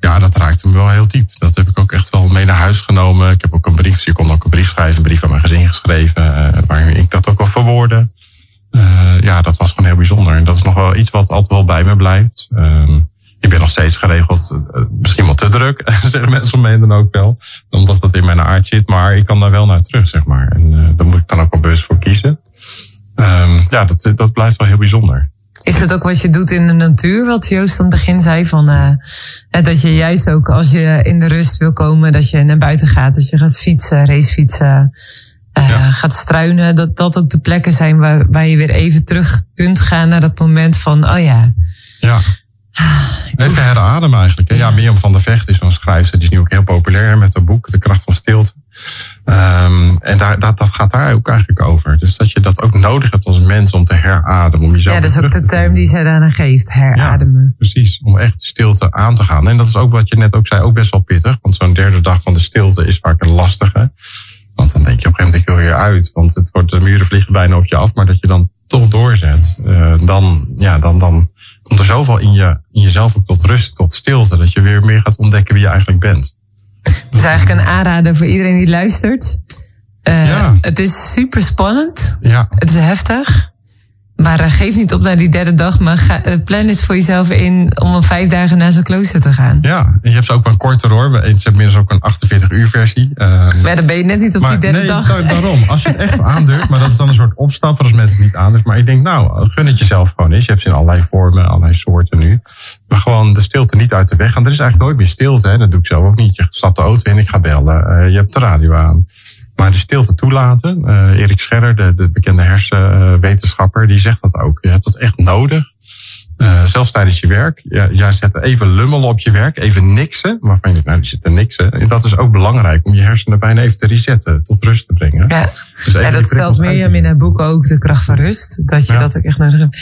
Ja, dat raakte me wel heel diep. Dat heb ik ook echt wel mee naar huis genomen. Ik heb ook een brief, je kon ook een brief schrijven, een brief aan mijn gezin geschreven, eh, waarin ik dat ook wel verwoordde. Eh, ja, dat was gewoon heel bijzonder. En dat is nog wel iets wat altijd wel bij me blijft. Ehm, ik ben nog steeds geregeld, eh, misschien wel te druk, zeggen mensen om dan ook wel. Omdat dat in mijn aard zit, maar ik kan daar wel naar terug, zeg maar. En uh, daar moet ik dan ook wel bewust voor kiezen. Um, ja, dat, dat blijft wel heel bijzonder. Is dat ook wat je doet in de natuur? Wat Joost aan het begin zei van uh, dat je juist ook als je in de rust wil komen, dat je naar buiten gaat, dat je gaat fietsen, racefietsen, uh, ja. gaat struinen, dat dat ook de plekken zijn waar, waar je weer even terug kunt gaan naar dat moment van, oh ja. Ja. Even herademen eigenlijk. Hè? Ja, Mirjam van der Vecht is zo'n schrijfster. Die is nu ook heel populair met haar boek De Kracht van Stilte. Um, en daar, dat, dat gaat daar ook eigenlijk over. Dus dat je dat ook nodig hebt als mens om te herademen. Om jezelf ja, dat is ook de term die zij daarna geeft. Herademen. Ja, precies. Om echt stilte aan te gaan. En dat is ook wat je net ook zei. Ook best wel pittig. Want zo'n derde dag van de stilte is vaak een lastige. Want dan denk je op een gegeven moment ik wil weer uit. Want het wordt, de muren vliegen bijna op je af. Maar dat je dan toch doorzet. Uh, dan, ja, dan, dan komt er zoveel in, je, in jezelf ook tot rust, tot stilte. Dat je weer meer gaat ontdekken wie je eigenlijk bent. Het is eigenlijk een aanrader voor iedereen die luistert. Uh, ja. Het is super spannend. Ja. Het is heftig. Maar uh, geef niet op naar die derde dag, maar ga, uh, plan eens voor jezelf in om een vijf dagen naar zo'n klooster te gaan. Ja, en je hebt ze ook wel een korter hoor. Ze hebben inmiddels ook een 48 uur versie. Uh, maar dan ben je net niet op maar, die derde nee, dag. Nee, daarom. Als je het echt aandurft, maar dat is dan een soort opstap als mensen het niet aandurven. Maar ik denk, nou, gun het jezelf gewoon eens. Je hebt ze in allerlei vormen, allerlei soorten nu. Maar gewoon de stilte niet uit de weg gaan. Er is eigenlijk nooit meer stilte, hè. dat doe ik zelf ook niet. Je stapt de auto in, ik ga bellen. Uh, je hebt de radio aan. Maar de stilte toelaten. Uh, Erik Scherrer, de, de bekende hersenwetenschapper, die zegt dat ook. Je hebt dat echt nodig. Uh, zelfs tijdens je werk. Ja, jij zet even lummelen op je werk, even niksen. Waarvan je denkt, nou, die zit te niksen. En dat is ook belangrijk om je hersenen bijna even te resetten, tot rust te brengen. Ja, dus ja dat stelt Mirjam in haar boek ook, De Kracht van Rust. Dat je ja. dat ook echt nodig hebt.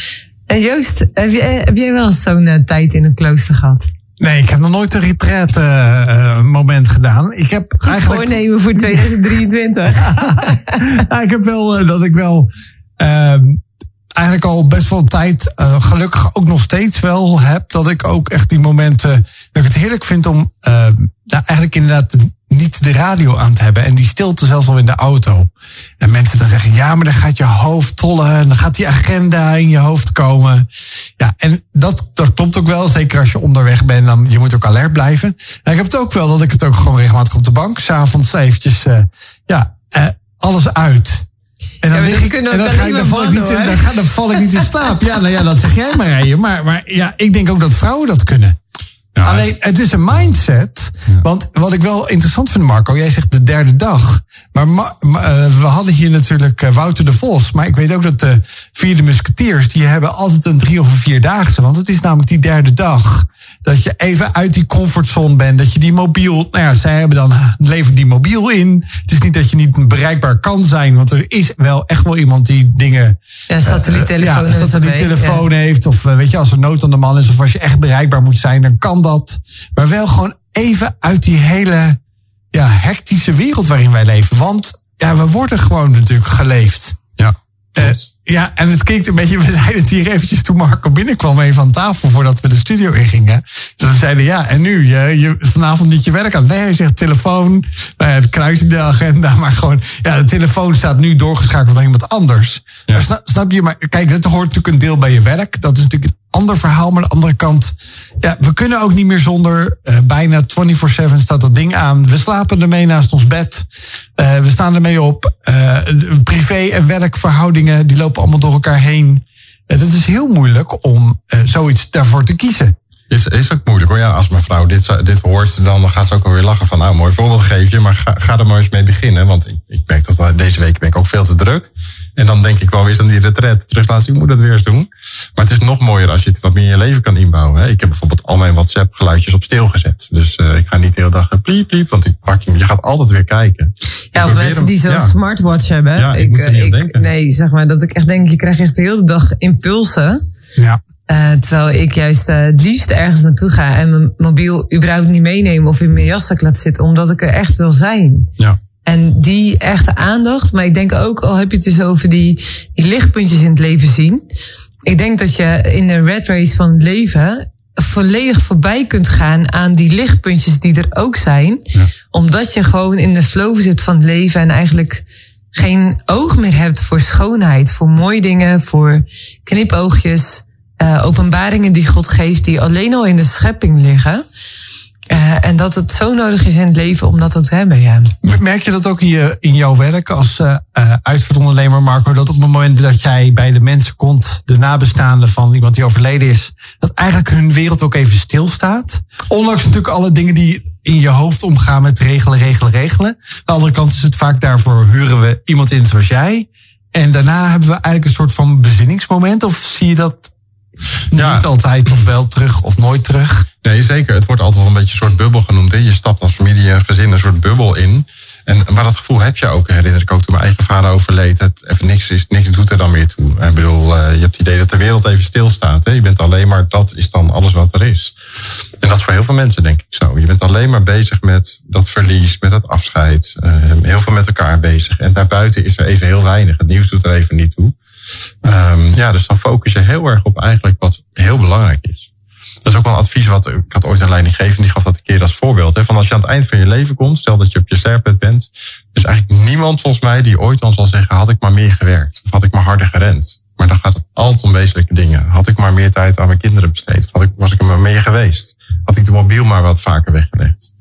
En Joost, heb, je, heb jij wel eens zo'n uh, tijd in een klooster gehad? Nee, ik heb nog nooit een retreat uh, moment gedaan. Ik heb Goed eigenlijk... voornemen voor 2023. ja, ik heb wel uh, dat ik wel uh, eigenlijk al best wel tijd, uh, gelukkig ook nog steeds wel heb, dat ik ook echt die momenten, dat ik het heerlijk vind om ja, eigenlijk inderdaad niet de radio aan te hebben en die stilte zelfs al in de auto. En mensen dan zeggen, ja, maar dan gaat je hoofd tollen en dan gaat die agenda in je hoofd komen. Ja, en dat, dat klopt ook wel. Zeker als je onderweg bent, dan je moet ook alert blijven. En ik heb het ook wel dat ik het ook gewoon regelmatig op de bank, s'avonds eventjes, uh, ja, uh, alles uit. En dan, ja, lig ik, en dan, ga ik, dan, val ik niet in, dan, ga, dan val ik niet in slaap. Ja, nou ja, dat zeg jij maar, Rijen. Maar, maar ja, ik denk ook dat vrouwen dat kunnen. Ja, Alleen, het is een mindset. Ja. Want wat ik wel interessant vind, Marco, jij zegt de derde dag. Maar ma, ma, uh, we hadden hier natuurlijk uh, Wouter de Vos. Maar ik weet ook dat de vierde musketiers, die hebben altijd een drie of een vierdaagse. Want het is namelijk die derde dag. Dat je even uit die comfortzone bent. Dat je die mobiel, nou ja, zij hebben dan, levert die mobiel in. Het is niet dat je niet bereikbaar kan zijn. Want er is wel echt wel iemand die dingen. Ja, satelliettelefoon, uh, ja, satelliettelefoon heeft. Of weet je, als er nood aan de man is. Of als je echt bereikbaar moet zijn, dan kan dat. Maar wel gewoon even uit die hele ja, hectische wereld waarin wij leven. Want ja, we worden gewoon natuurlijk geleefd. Ja. Uh, ja, en het klinkt een beetje, we zeiden het hier eventjes toen Marco binnenkwam even aan tafel voordat we de studio ingingen. Dus we zeiden ja, en nu, je, je vanavond niet je werk aan. Nee, hij zegt telefoon, nou ja, kruis in de agenda, maar gewoon, ja, de telefoon staat nu doorgeschakeld naar iemand anders. Ja. Maar snap, snap je, maar kijk, dat hoort natuurlijk een deel bij je werk. Dat is natuurlijk ander verhaal, maar aan de andere kant, ja, we kunnen ook niet meer zonder, uh, bijna 24-7 staat dat ding aan. We slapen ermee naast ons bed. Uh, we staan ermee op. Uh, privé- en werkverhoudingen, die lopen allemaal door elkaar heen. Het is heel moeilijk om zoiets daarvoor te kiezen. Is, is ook moeilijk hoor. Ja, als mijn vrouw dit, dit hoort, dan gaat ze ook alweer lachen van, nou, mooi voorbeeld geef je, maar ga, ga er maar eens mee beginnen. Want ik, ik merk dat deze week ben ik ook veel te druk. En dan denk ik wel weer eens aan die retret terug laten zien, ik moet dat weer eens doen. Maar het is nog mooier als je het wat meer in je leven kan inbouwen. Hè. Ik heb bijvoorbeeld al mijn WhatsApp geluidjes op stil gezet. Dus uh, ik ga niet de hele dag pliep, pliep, want ik pak je, je gaat altijd weer kijken. Ja, of mensen die zo'n ja. smartwatch hebben. Ja, ik, ik moet er niet ik, aan denken. Nee, zeg maar, dat ik echt denk, je krijgt echt de hele dag impulsen. Ja. Uh, terwijl ik juist uh, het liefst ergens naartoe ga en mijn mobiel überhaupt niet meeneem of in mijn jaszak laat zitten, omdat ik er echt wil zijn. Ja. En die echte aandacht, maar ik denk ook, al heb je het dus over die, die lichtpuntjes in het leven zien. Ik denk dat je in de red race van het leven volledig voorbij kunt gaan aan die lichtpuntjes die er ook zijn. Omdat je gewoon in de flow zit van het leven en eigenlijk geen oog meer hebt voor schoonheid, voor mooie dingen, voor knipoogjes, uh, openbaringen die God geeft, die alleen al in de schepping liggen. Uh, en dat het zo nodig is in het leven om dat ook te hebben, ja. Merk je dat ook in, je, in jouw werk als uh, uitvaartondernemer, Marco, dat op het moment dat jij bij de mensen komt, de nabestaanden van iemand die overleden is, dat eigenlijk hun wereld ook even stilstaat? Ondanks natuurlijk alle dingen die in je hoofd omgaan met regelen, regelen, regelen. Aan de andere kant is het vaak daarvoor huren we iemand in zoals jij. En daarna hebben we eigenlijk een soort van bezinningsmoment. Of zie je dat ja. niet altijd of wel terug of nooit terug? Nee, zeker. Het wordt altijd wel een beetje een soort bubbel genoemd. Hè? Je stapt als familie en gezin een soort bubbel in. En, maar dat gevoel heb je ook, herinner ik ook toen mijn eigen vader overleed. Het, even niks, is, niks doet er dan meer toe. Ik bedoel, uh, je hebt het idee dat de wereld even stilstaat. Hè? Je bent alleen maar, dat is dan alles wat er is. En dat is voor heel veel mensen denk ik zo. Je bent alleen maar bezig met dat verlies, met dat afscheid. Uh, heel veel met elkaar bezig. En daarbuiten is er even heel weinig. Het nieuws doet er even niet toe. Um, ja, dus dan focus je heel erg op eigenlijk wat heel belangrijk is. Dat is ook wel een advies wat ik had ooit een leidinggevende die gaf dat een keer als voorbeeld. Hè, van als je aan het eind van je leven komt, stel dat je op je sterfbed bent, is eigenlijk niemand volgens mij die ooit dan zal zeggen: had ik maar meer gewerkt of had ik maar harder gerend. Maar dan gaat het altijd om wezenlijke dingen. Had ik maar meer tijd aan mijn kinderen besteed? Had ik, was ik er maar meer geweest? Had ik de mobiel maar wat vaker weggelegd?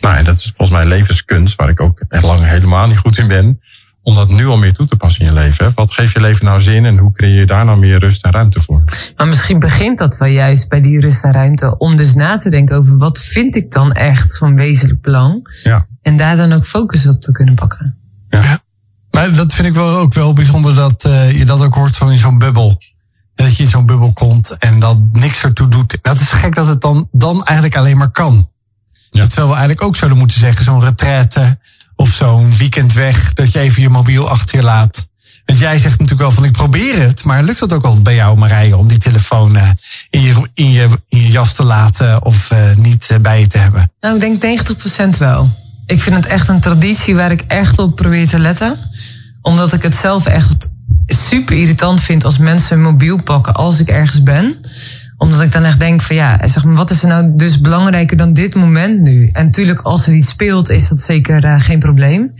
Nou, en dat is volgens mij levenskunst, waar ik ook lang helemaal niet goed in ben om dat nu al meer toe te passen in je leven. Wat geeft je leven nou zin en hoe creëer je daar nou meer rust en ruimte voor? Maar misschien begint dat wel juist bij die rust en ruimte om dus na te denken over wat vind ik dan echt van wezenlijk belang. Ja. En daar dan ook focus op te kunnen pakken. Ja. Maar dat vind ik wel ook wel bijzonder dat uh, je dat ook hoort van in zo'n bubbel. Dat je in zo'n bubbel komt en dat niks ertoe doet. Dat is gek dat het dan, dan eigenlijk alleen maar kan. Ja. Terwijl we eigenlijk ook zouden moeten zeggen, zo'n retraite of zo'n weekend weg, dat je even je mobiel achter je laat. Want jij zegt natuurlijk wel van ik probeer het, maar lukt dat ook al bij jou Marije om die telefoon uh, in, je, in, je, in je jas te laten of uh, niet uh, bij je te hebben? Nou, ik denk 90% wel. Ik vind het echt een traditie waar ik echt op probeer te letten. Omdat ik het zelf echt super irritant vind als mensen een mobiel pakken als ik ergens ben omdat ik dan echt denk van ja, zeg maar, wat is er nou dus belangrijker dan dit moment nu? En natuurlijk, als er iets speelt, is dat zeker uh, geen probleem.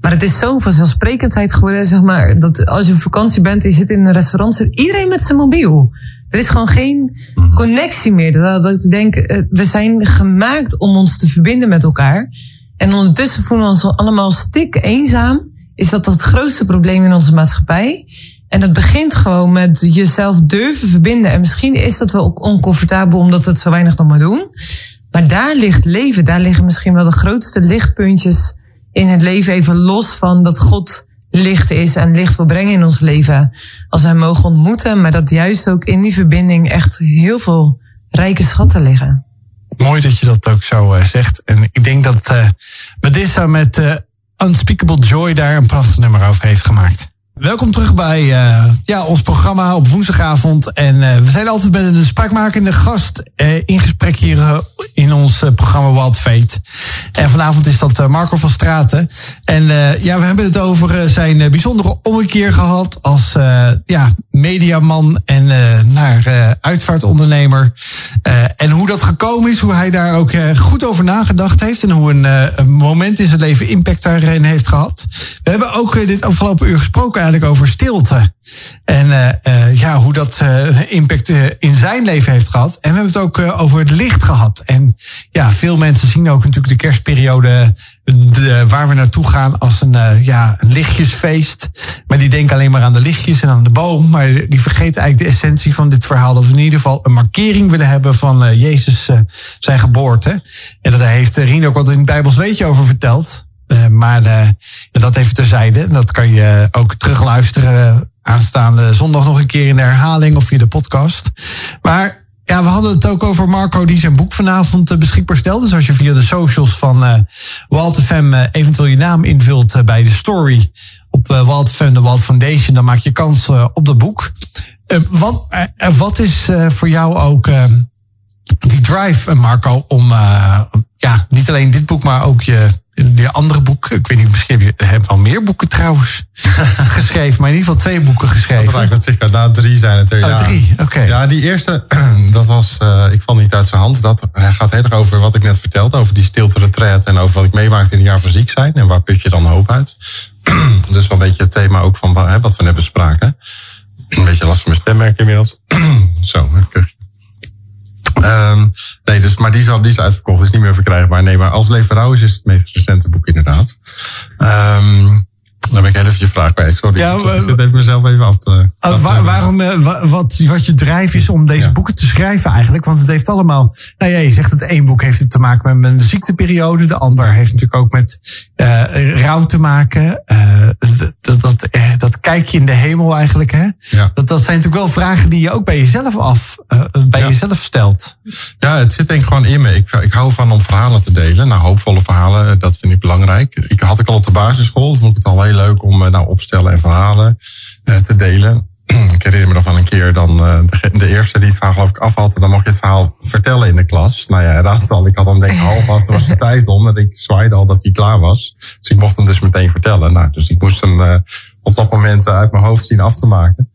Maar het is zo'n vanzelfsprekendheid geworden, zeg maar, dat als je op vakantie bent en je zit in een restaurant, zit iedereen met zijn mobiel. Er is gewoon geen mhm. connectie meer. Dat, dat ik denk, uh, we zijn gemaakt om ons te verbinden met elkaar. En ondertussen voelen we ons allemaal stik eenzaam. Is dat het grootste probleem in onze maatschappij? En dat begint gewoon met jezelf durven verbinden. En misschien is dat wel oncomfortabel omdat we het zo weinig nog maar doen. Maar daar ligt leven. Daar liggen misschien wel de grootste lichtpuntjes in het leven. Even los van dat God licht is en licht wil brengen in ons leven. Als wij mogen ontmoeten. Maar dat juist ook in die verbinding echt heel veel rijke schatten liggen. Mooi dat je dat ook zo uh, zegt. En ik denk dat uh, Medissa met uh, Unspeakable Joy daar een prachtig nummer over heeft gemaakt. Welkom terug bij uh, ja, ons programma op woensdagavond. En uh, we zijn altijd met een spraakmakende gast uh, in gesprek hier in ons programma Wild Fate. En vanavond is dat Marco van Straten. En ja, we hebben het over zijn bijzondere ommekeer gehad als ja, mediaman en naar uitvaartondernemer. en hoe dat gekomen is, hoe hij daar ook goed over nagedacht heeft. En hoe een, een moment in zijn leven impact daarin heeft gehad. We hebben ook dit afgelopen uur gesproken over stilte. En uh, ja, hoe dat uh, impact in zijn leven heeft gehad. En we hebben het ook over het licht gehad. En ja, veel mensen zien ook natuurlijk de kerstperiode de, waar we naartoe gaan als een, ja, een lichtjesfeest. Maar die denken alleen maar aan de lichtjes en aan de boom. Maar die vergeten eigenlijk de essentie van dit verhaal. Dat we in ieder geval een markering willen hebben van Jezus zijn geboorte. En dat heeft Rino ook wat in het Bijbels weet je over verteld. Uh, maar uh, dat even terzijde. Dat kan je ook terugluisteren aanstaande zondag nog een keer in de herhaling of via de podcast. Maar ja, we hadden het ook over Marco die zijn boek vanavond beschikbaar stelt. Dus als je via de socials van uh, Walt FM eventueel je naam invult bij de story op Walt FM, de Walt Foundation, dan maak je kans op dat boek. wat, wat is voor jou ook die drive, eh, Marco, om eh, ja, niet alleen dit boek, maar ook je, je andere boek. Ik weet niet, misschien heb je hebt wel meer boeken trouwens geschreven, maar in ieder geval twee boeken Dat geschreven. eigenlijk wat zeg, na drie zijn het er. Oh, ja. drie, oké. Ja, die eerste, dat was, eh, ik val niet uit zijn hand. Dat, hij gaat heel erg over wat ik net vertelde, over die stilte retreat en over wat ik meemaakte in een jaar van ziek zijn. En waar put je dan hoop uit? dus wel een beetje het thema ook van hè, wat we net bespraken. Een beetje last van mijn stemmerk inmiddels. Zo, even Ehm nee, dus, maar die is, al, die is uitverkocht, is niet meer verkrijgbaar. Nee, maar Als is, is het meest recente boek inderdaad. Ehm dan ben ik heel even je vraag kwijt. Sorry, Ja, ik zit even mezelf even af te... Uh, waar- waarom, eh, wa- wat, wat je drijf is om deze Ja. boeken te schrijven eigenlijk? Want het heeft allemaal... Nou ja, je zegt dat één boek heeft het te maken met een ziekteperiode. De ander heeft natuurlijk ook met rouw te maken. Eh, dat, dat, dat, dat kijkje in de hemel eigenlijk. Hè? Ja. Dat, dat zijn natuurlijk wel vragen die je ook bij jezelf af, bij jezelf stelt. Ja, het zit denk ik gewoon in me. Ik, ik hou van om verhalen te delen. Nou, hoopvolle verhalen, dat vind ik belangrijk. Ik had ik al op de basisschool. Vond ik het al heel leuk om eh, nou, opstellen en verhalen eh, te delen. ik herinner me nog van een keer dan eh, de, de eerste die het verhaal geloof ik af had. Dan mocht je het verhaal vertellen in de klas. Nou ja, raad het al. Ik had dan denk ik half af. Er was de tijd om. En ik zwaaide al dat hij klaar was. Dus ik mocht hem dus meteen vertellen. Nou, dus ik moest hem op dat moment uit mijn hoofd zien af te maken.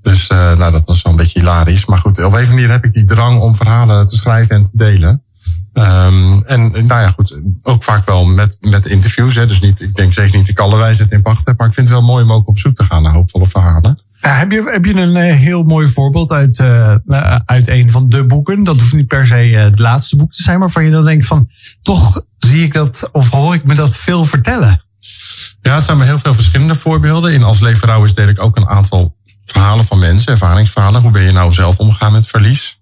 Dus nou, dat was wel een beetje hilarisch. Maar goed, op een manier heb ik die drang om verhalen te schrijven en te delen. Ehm en nou ja, goed, ook vaak wel met, met interviews. Hè. Dus niet, ik denk zeker niet dat ik alle wijsheid in pacht heb. Maar ik vind het wel mooi om ook op zoek te gaan naar hoopvolle verhalen. Heb, je, heb je een eh, heel mooi voorbeeld uit, eh, eh, uit een van de boeken? Dat hoeft niet per se het laatste boek te zijn, maar van je dan denkt van... toch zie ik dat of hoor ik me dat veel vertellen. Ja, het zijn maar heel veel verschillende voorbeelden. In Als Leverrouw is deel ik ook een aantal verhalen van mensen, ervaringsverhalen. Hoe ben je nou zelf omgegaan met verlies?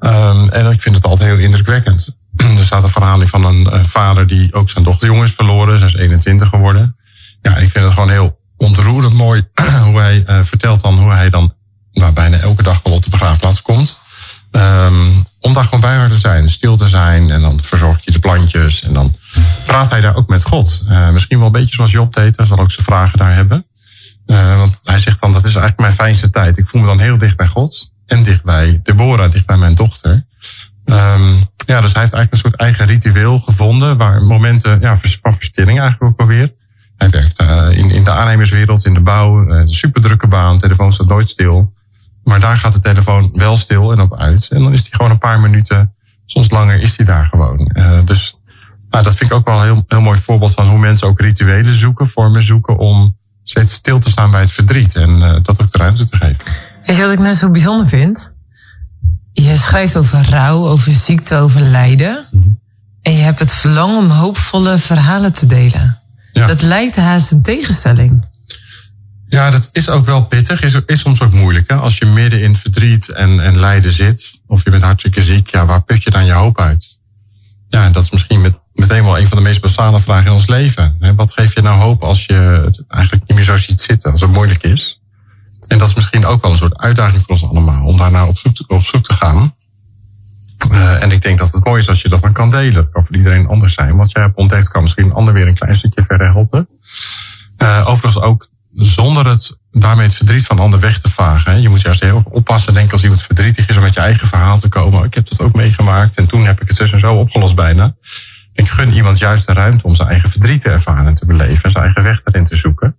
Um, en ik vind het altijd heel indrukwekkend. Er staat een verhaal van een vader die ook zijn dochter jong is verloren. Zij is 21 geworden. Ja, ik vind het gewoon heel ontroerend mooi hoe hij uh, vertelt dan hoe hij dan nou, bijna elke dag wel op de begraafplaats komt. Um, om daar gewoon bij haar te zijn, stil te zijn. En dan verzorgt hij de plantjes. En dan praat hij daar ook met God. Uh, misschien wel een beetje zoals Job deed. Hij zal ook zijn vragen daar hebben. Uh, want hij zegt dan, dat is eigenlijk mijn fijnste tijd. Ik voel me dan heel dicht bij God. En dicht bij Deborah, dicht bij mijn dochter. Um, ja, dus hij heeft eigenlijk een soort eigen ritueel gevonden. Waar momenten ja, van verstilling eigenlijk ook alweer. Hij werkt uh, in, in de aannemerswereld, in de bouw. Uh, een super drukke baan. De telefoon staat nooit stil. Maar daar gaat de telefoon wel stil en op uit. En dan is hij gewoon een paar minuten, soms langer, is hij daar gewoon. Uh, dus nou, dat vind ik ook wel een heel, heel mooi voorbeeld van hoe mensen ook rituelen zoeken, vormen zoeken om steeds stil te staan bij het verdriet. En dat ook de ruimte te geven. Weet je wat ik nou zo bijzonder vind? Je schrijft over rouw, over ziekte, over lijden. Mm -hmm. En je hebt het verlangen om hoopvolle verhalen te delen. Ja. Dat lijkt haast een tegenstelling. Ja, dat is ook wel pittig. Is, is soms ook moeilijk. Hè? Als je midden in verdriet en, en lijden zit, of je bent hartstikke ziek, ja, waar put je dan je hoop uit? Ja, dat is misschien met, meteen wel een van de meest basale vragen in ons leven. Hè? Wat geef je nou hoop als je het eigenlijk niet meer zo ziet zitten, als het moeilijk is? En dat is misschien ook wel een soort uitdaging voor ons allemaal, om daar nou op zoek te, op zoek te gaan. Uh, en ik denk dat het mooi is als je dat dan kan delen. Dat kan voor iedereen anders zijn. Wat jij hebt ontdekt kan misschien een ander weer een klein stukje verder helpen. Uh, overigens ook zonder het daarmee het verdriet van ander weg te vagen. Je moet juist heel oppassen, denk als iemand verdrietig is om met je eigen verhaal te komen. Ik heb dat ook meegemaakt en toen heb ik het dus en zo opgelost bijna. Ik gun iemand juist de ruimte om zijn eigen verdriet te ervaren en te beleven. Zijn eigen weg erin te zoeken.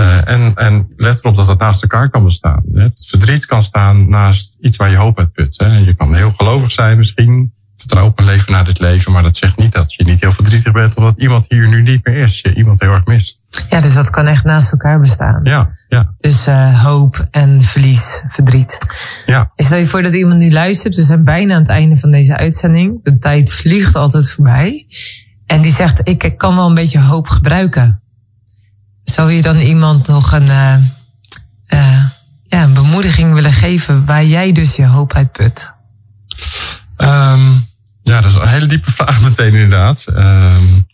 Uh, en, en let erop dat het naast elkaar kan bestaan. Het verdriet kan staan naast iets waar je hoop uit put. Hè. Je kan heel gelovig zijn misschien. Vertrouw op een leven na dit leven. Maar dat zegt niet dat je niet heel verdrietig bent. Omdat iemand hier nu niet meer is. Je iemand heel erg mist. Ja, dus dat kan echt naast elkaar bestaan. Ja, ja. Dus uh, hoop en verlies, verdriet. Ja. Stel je voor dat iemand nu luistert. We zijn bijna aan het einde van deze uitzending. De tijd vliegt altijd voorbij. En die zegt, ik kan wel een beetje hoop gebruiken. Zou je dan iemand nog een, uh, uh, ja, een bemoediging willen geven waar jij dus je hoop uit put? Um, ja, dat is een hele diepe vraag meteen inderdaad. Um,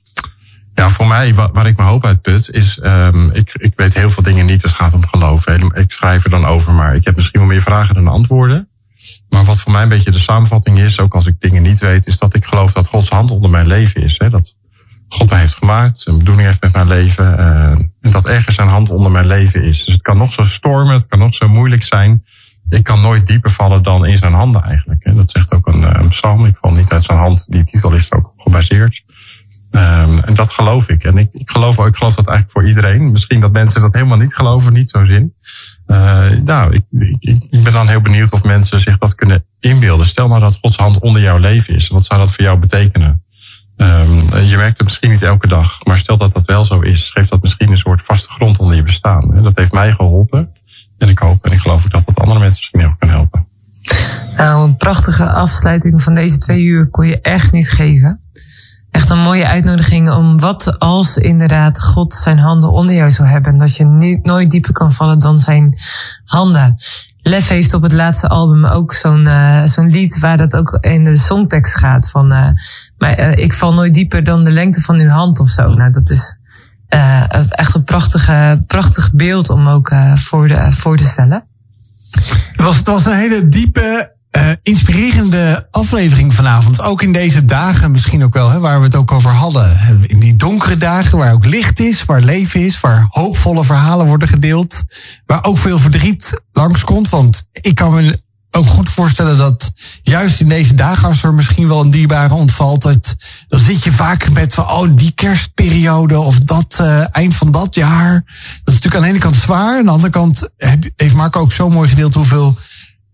ja, voor mij, waar, ik mijn hoop uit put, is... Um, ik, ik weet heel veel dingen niet als het gaat om geloof. Ik schrijf er dan over, maar ik heb misschien wel meer vragen dan antwoorden. Maar wat voor mij een beetje de samenvatting is, ook als ik dingen niet weet... is dat ik geloof dat Gods hand onder mijn leven is. Hè? Dat God mij heeft gemaakt, een bedoeling heeft met mijn leven. Uh, en dat ergens zijn hand onder mijn leven is. Dus het kan nog zo stormen, het kan nog zo moeilijk zijn. ik kan nooit dieper vallen dan in zijn handen eigenlijk. En dat zegt ook een, eh, psalm. Ik val niet uit zijn hand. Die titel is ook gebaseerd. Um, en dat geloof ik. En ik, ik, geloof, ik geloof dat eigenlijk voor iedereen. Misschien dat mensen dat helemaal niet geloven, niet zo zin. Uh, nou, ik, ik, ik, ben dan heel benieuwd of mensen zich dat kunnen inbeelden. Stel nou dat Gods hand onder jouw leven is. Wat zou dat voor jou betekenen? Um, je merkt het misschien niet elke dag, maar stel dat dat wel zo is, geeft dat misschien een soort vaste grond onder je bestaan. Dat heeft mij geholpen. En ik hoop en ik geloof ook dat dat andere mensen misschien ook kan helpen. Nou, een prachtige afsluiting van deze twee uur kon je echt niet geven. Echt een mooie uitnodiging om wat als inderdaad God zijn handen onder jou zou hebben. Dat je niet, nooit dieper kan vallen dan zijn handen. Lef heeft op het laatste album ook zo'n uh, zo'n lied waar dat ook in de songtekst gaat van uh, maar, uh, ik val nooit dieper dan de lengte van uw hand of zo. Nou, dat is echt een prachtige, prachtig beeld om ook voor, de, voor te stellen. Het was, het was een hele diepe uh, inspirerende aflevering vanavond. Ook in deze dagen misschien ook wel, hè, waar we het ook over hadden. In die donkere dagen waar ook licht is, waar leven is, waar hoopvolle verhalen worden gedeeld. Waar ook veel verdriet langskomt. Want ik kan me ook goed voorstellen dat juist in deze dagen, als er misschien wel een dierbare ontvalt, dat, dan zit je vaak met van, oh, die kerstperiode of dat uh, eind van dat jaar. Dat is natuurlijk aan de ene kant zwaar. Aan de andere kant heeft Marco ook zo mooi gedeeld hoeveel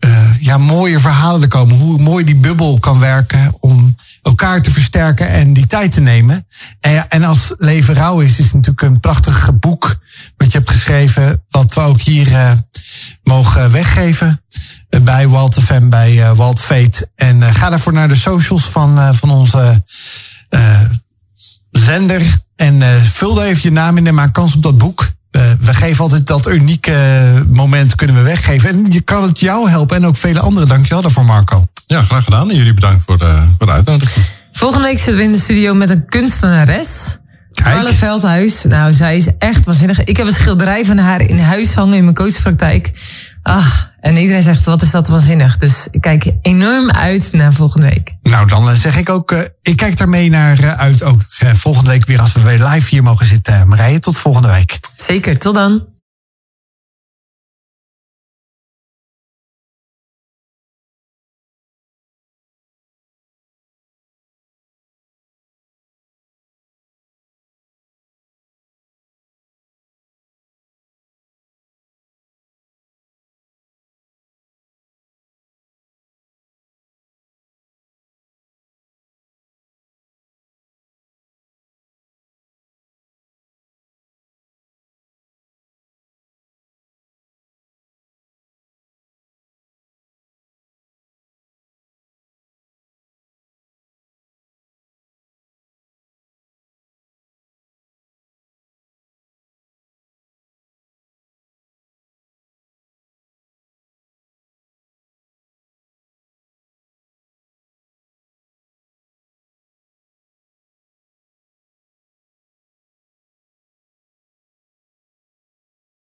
uh, ja, mooie verhalen er komen. Hoe mooi die bubbel kan werken om elkaar te versterken en die tijd te nemen. En, en als Leven Rauw is, is het natuurlijk een prachtig boek wat je hebt geschreven, wat we ook hier uh, mogen weggeven. Uh, bij Walt FM, bij Walt Fate. En ga daarvoor naar de socials van, van onze zender. En vul daar even je naam in en maak kans op dat boek. Uh, we geven altijd dat unieke moment kunnen we weggeven. En je kan het jou helpen en ook vele anderen. Dankjewel daarvoor, Marco. Ja, graag gedaan. En jullie bedankt voor de, voor de uitnodiging. Volgende week zitten we in de studio met een kunstenares. Carle Veldhuis. Nou, zij is echt waanzinnig. Ik heb een schilderij van haar in huis hangen in mijn coachpraktijk. Ah, en iedereen zegt, wat is dat waanzinnig. Dus ik kijk enorm uit naar volgende week. Nou, dan zeg ik ook, uh, ik kijk daarmee naar uh, uit ook uh, volgende week weer als we weer live hier mogen zitten. Marije, tot volgende week. Zeker, tot dan.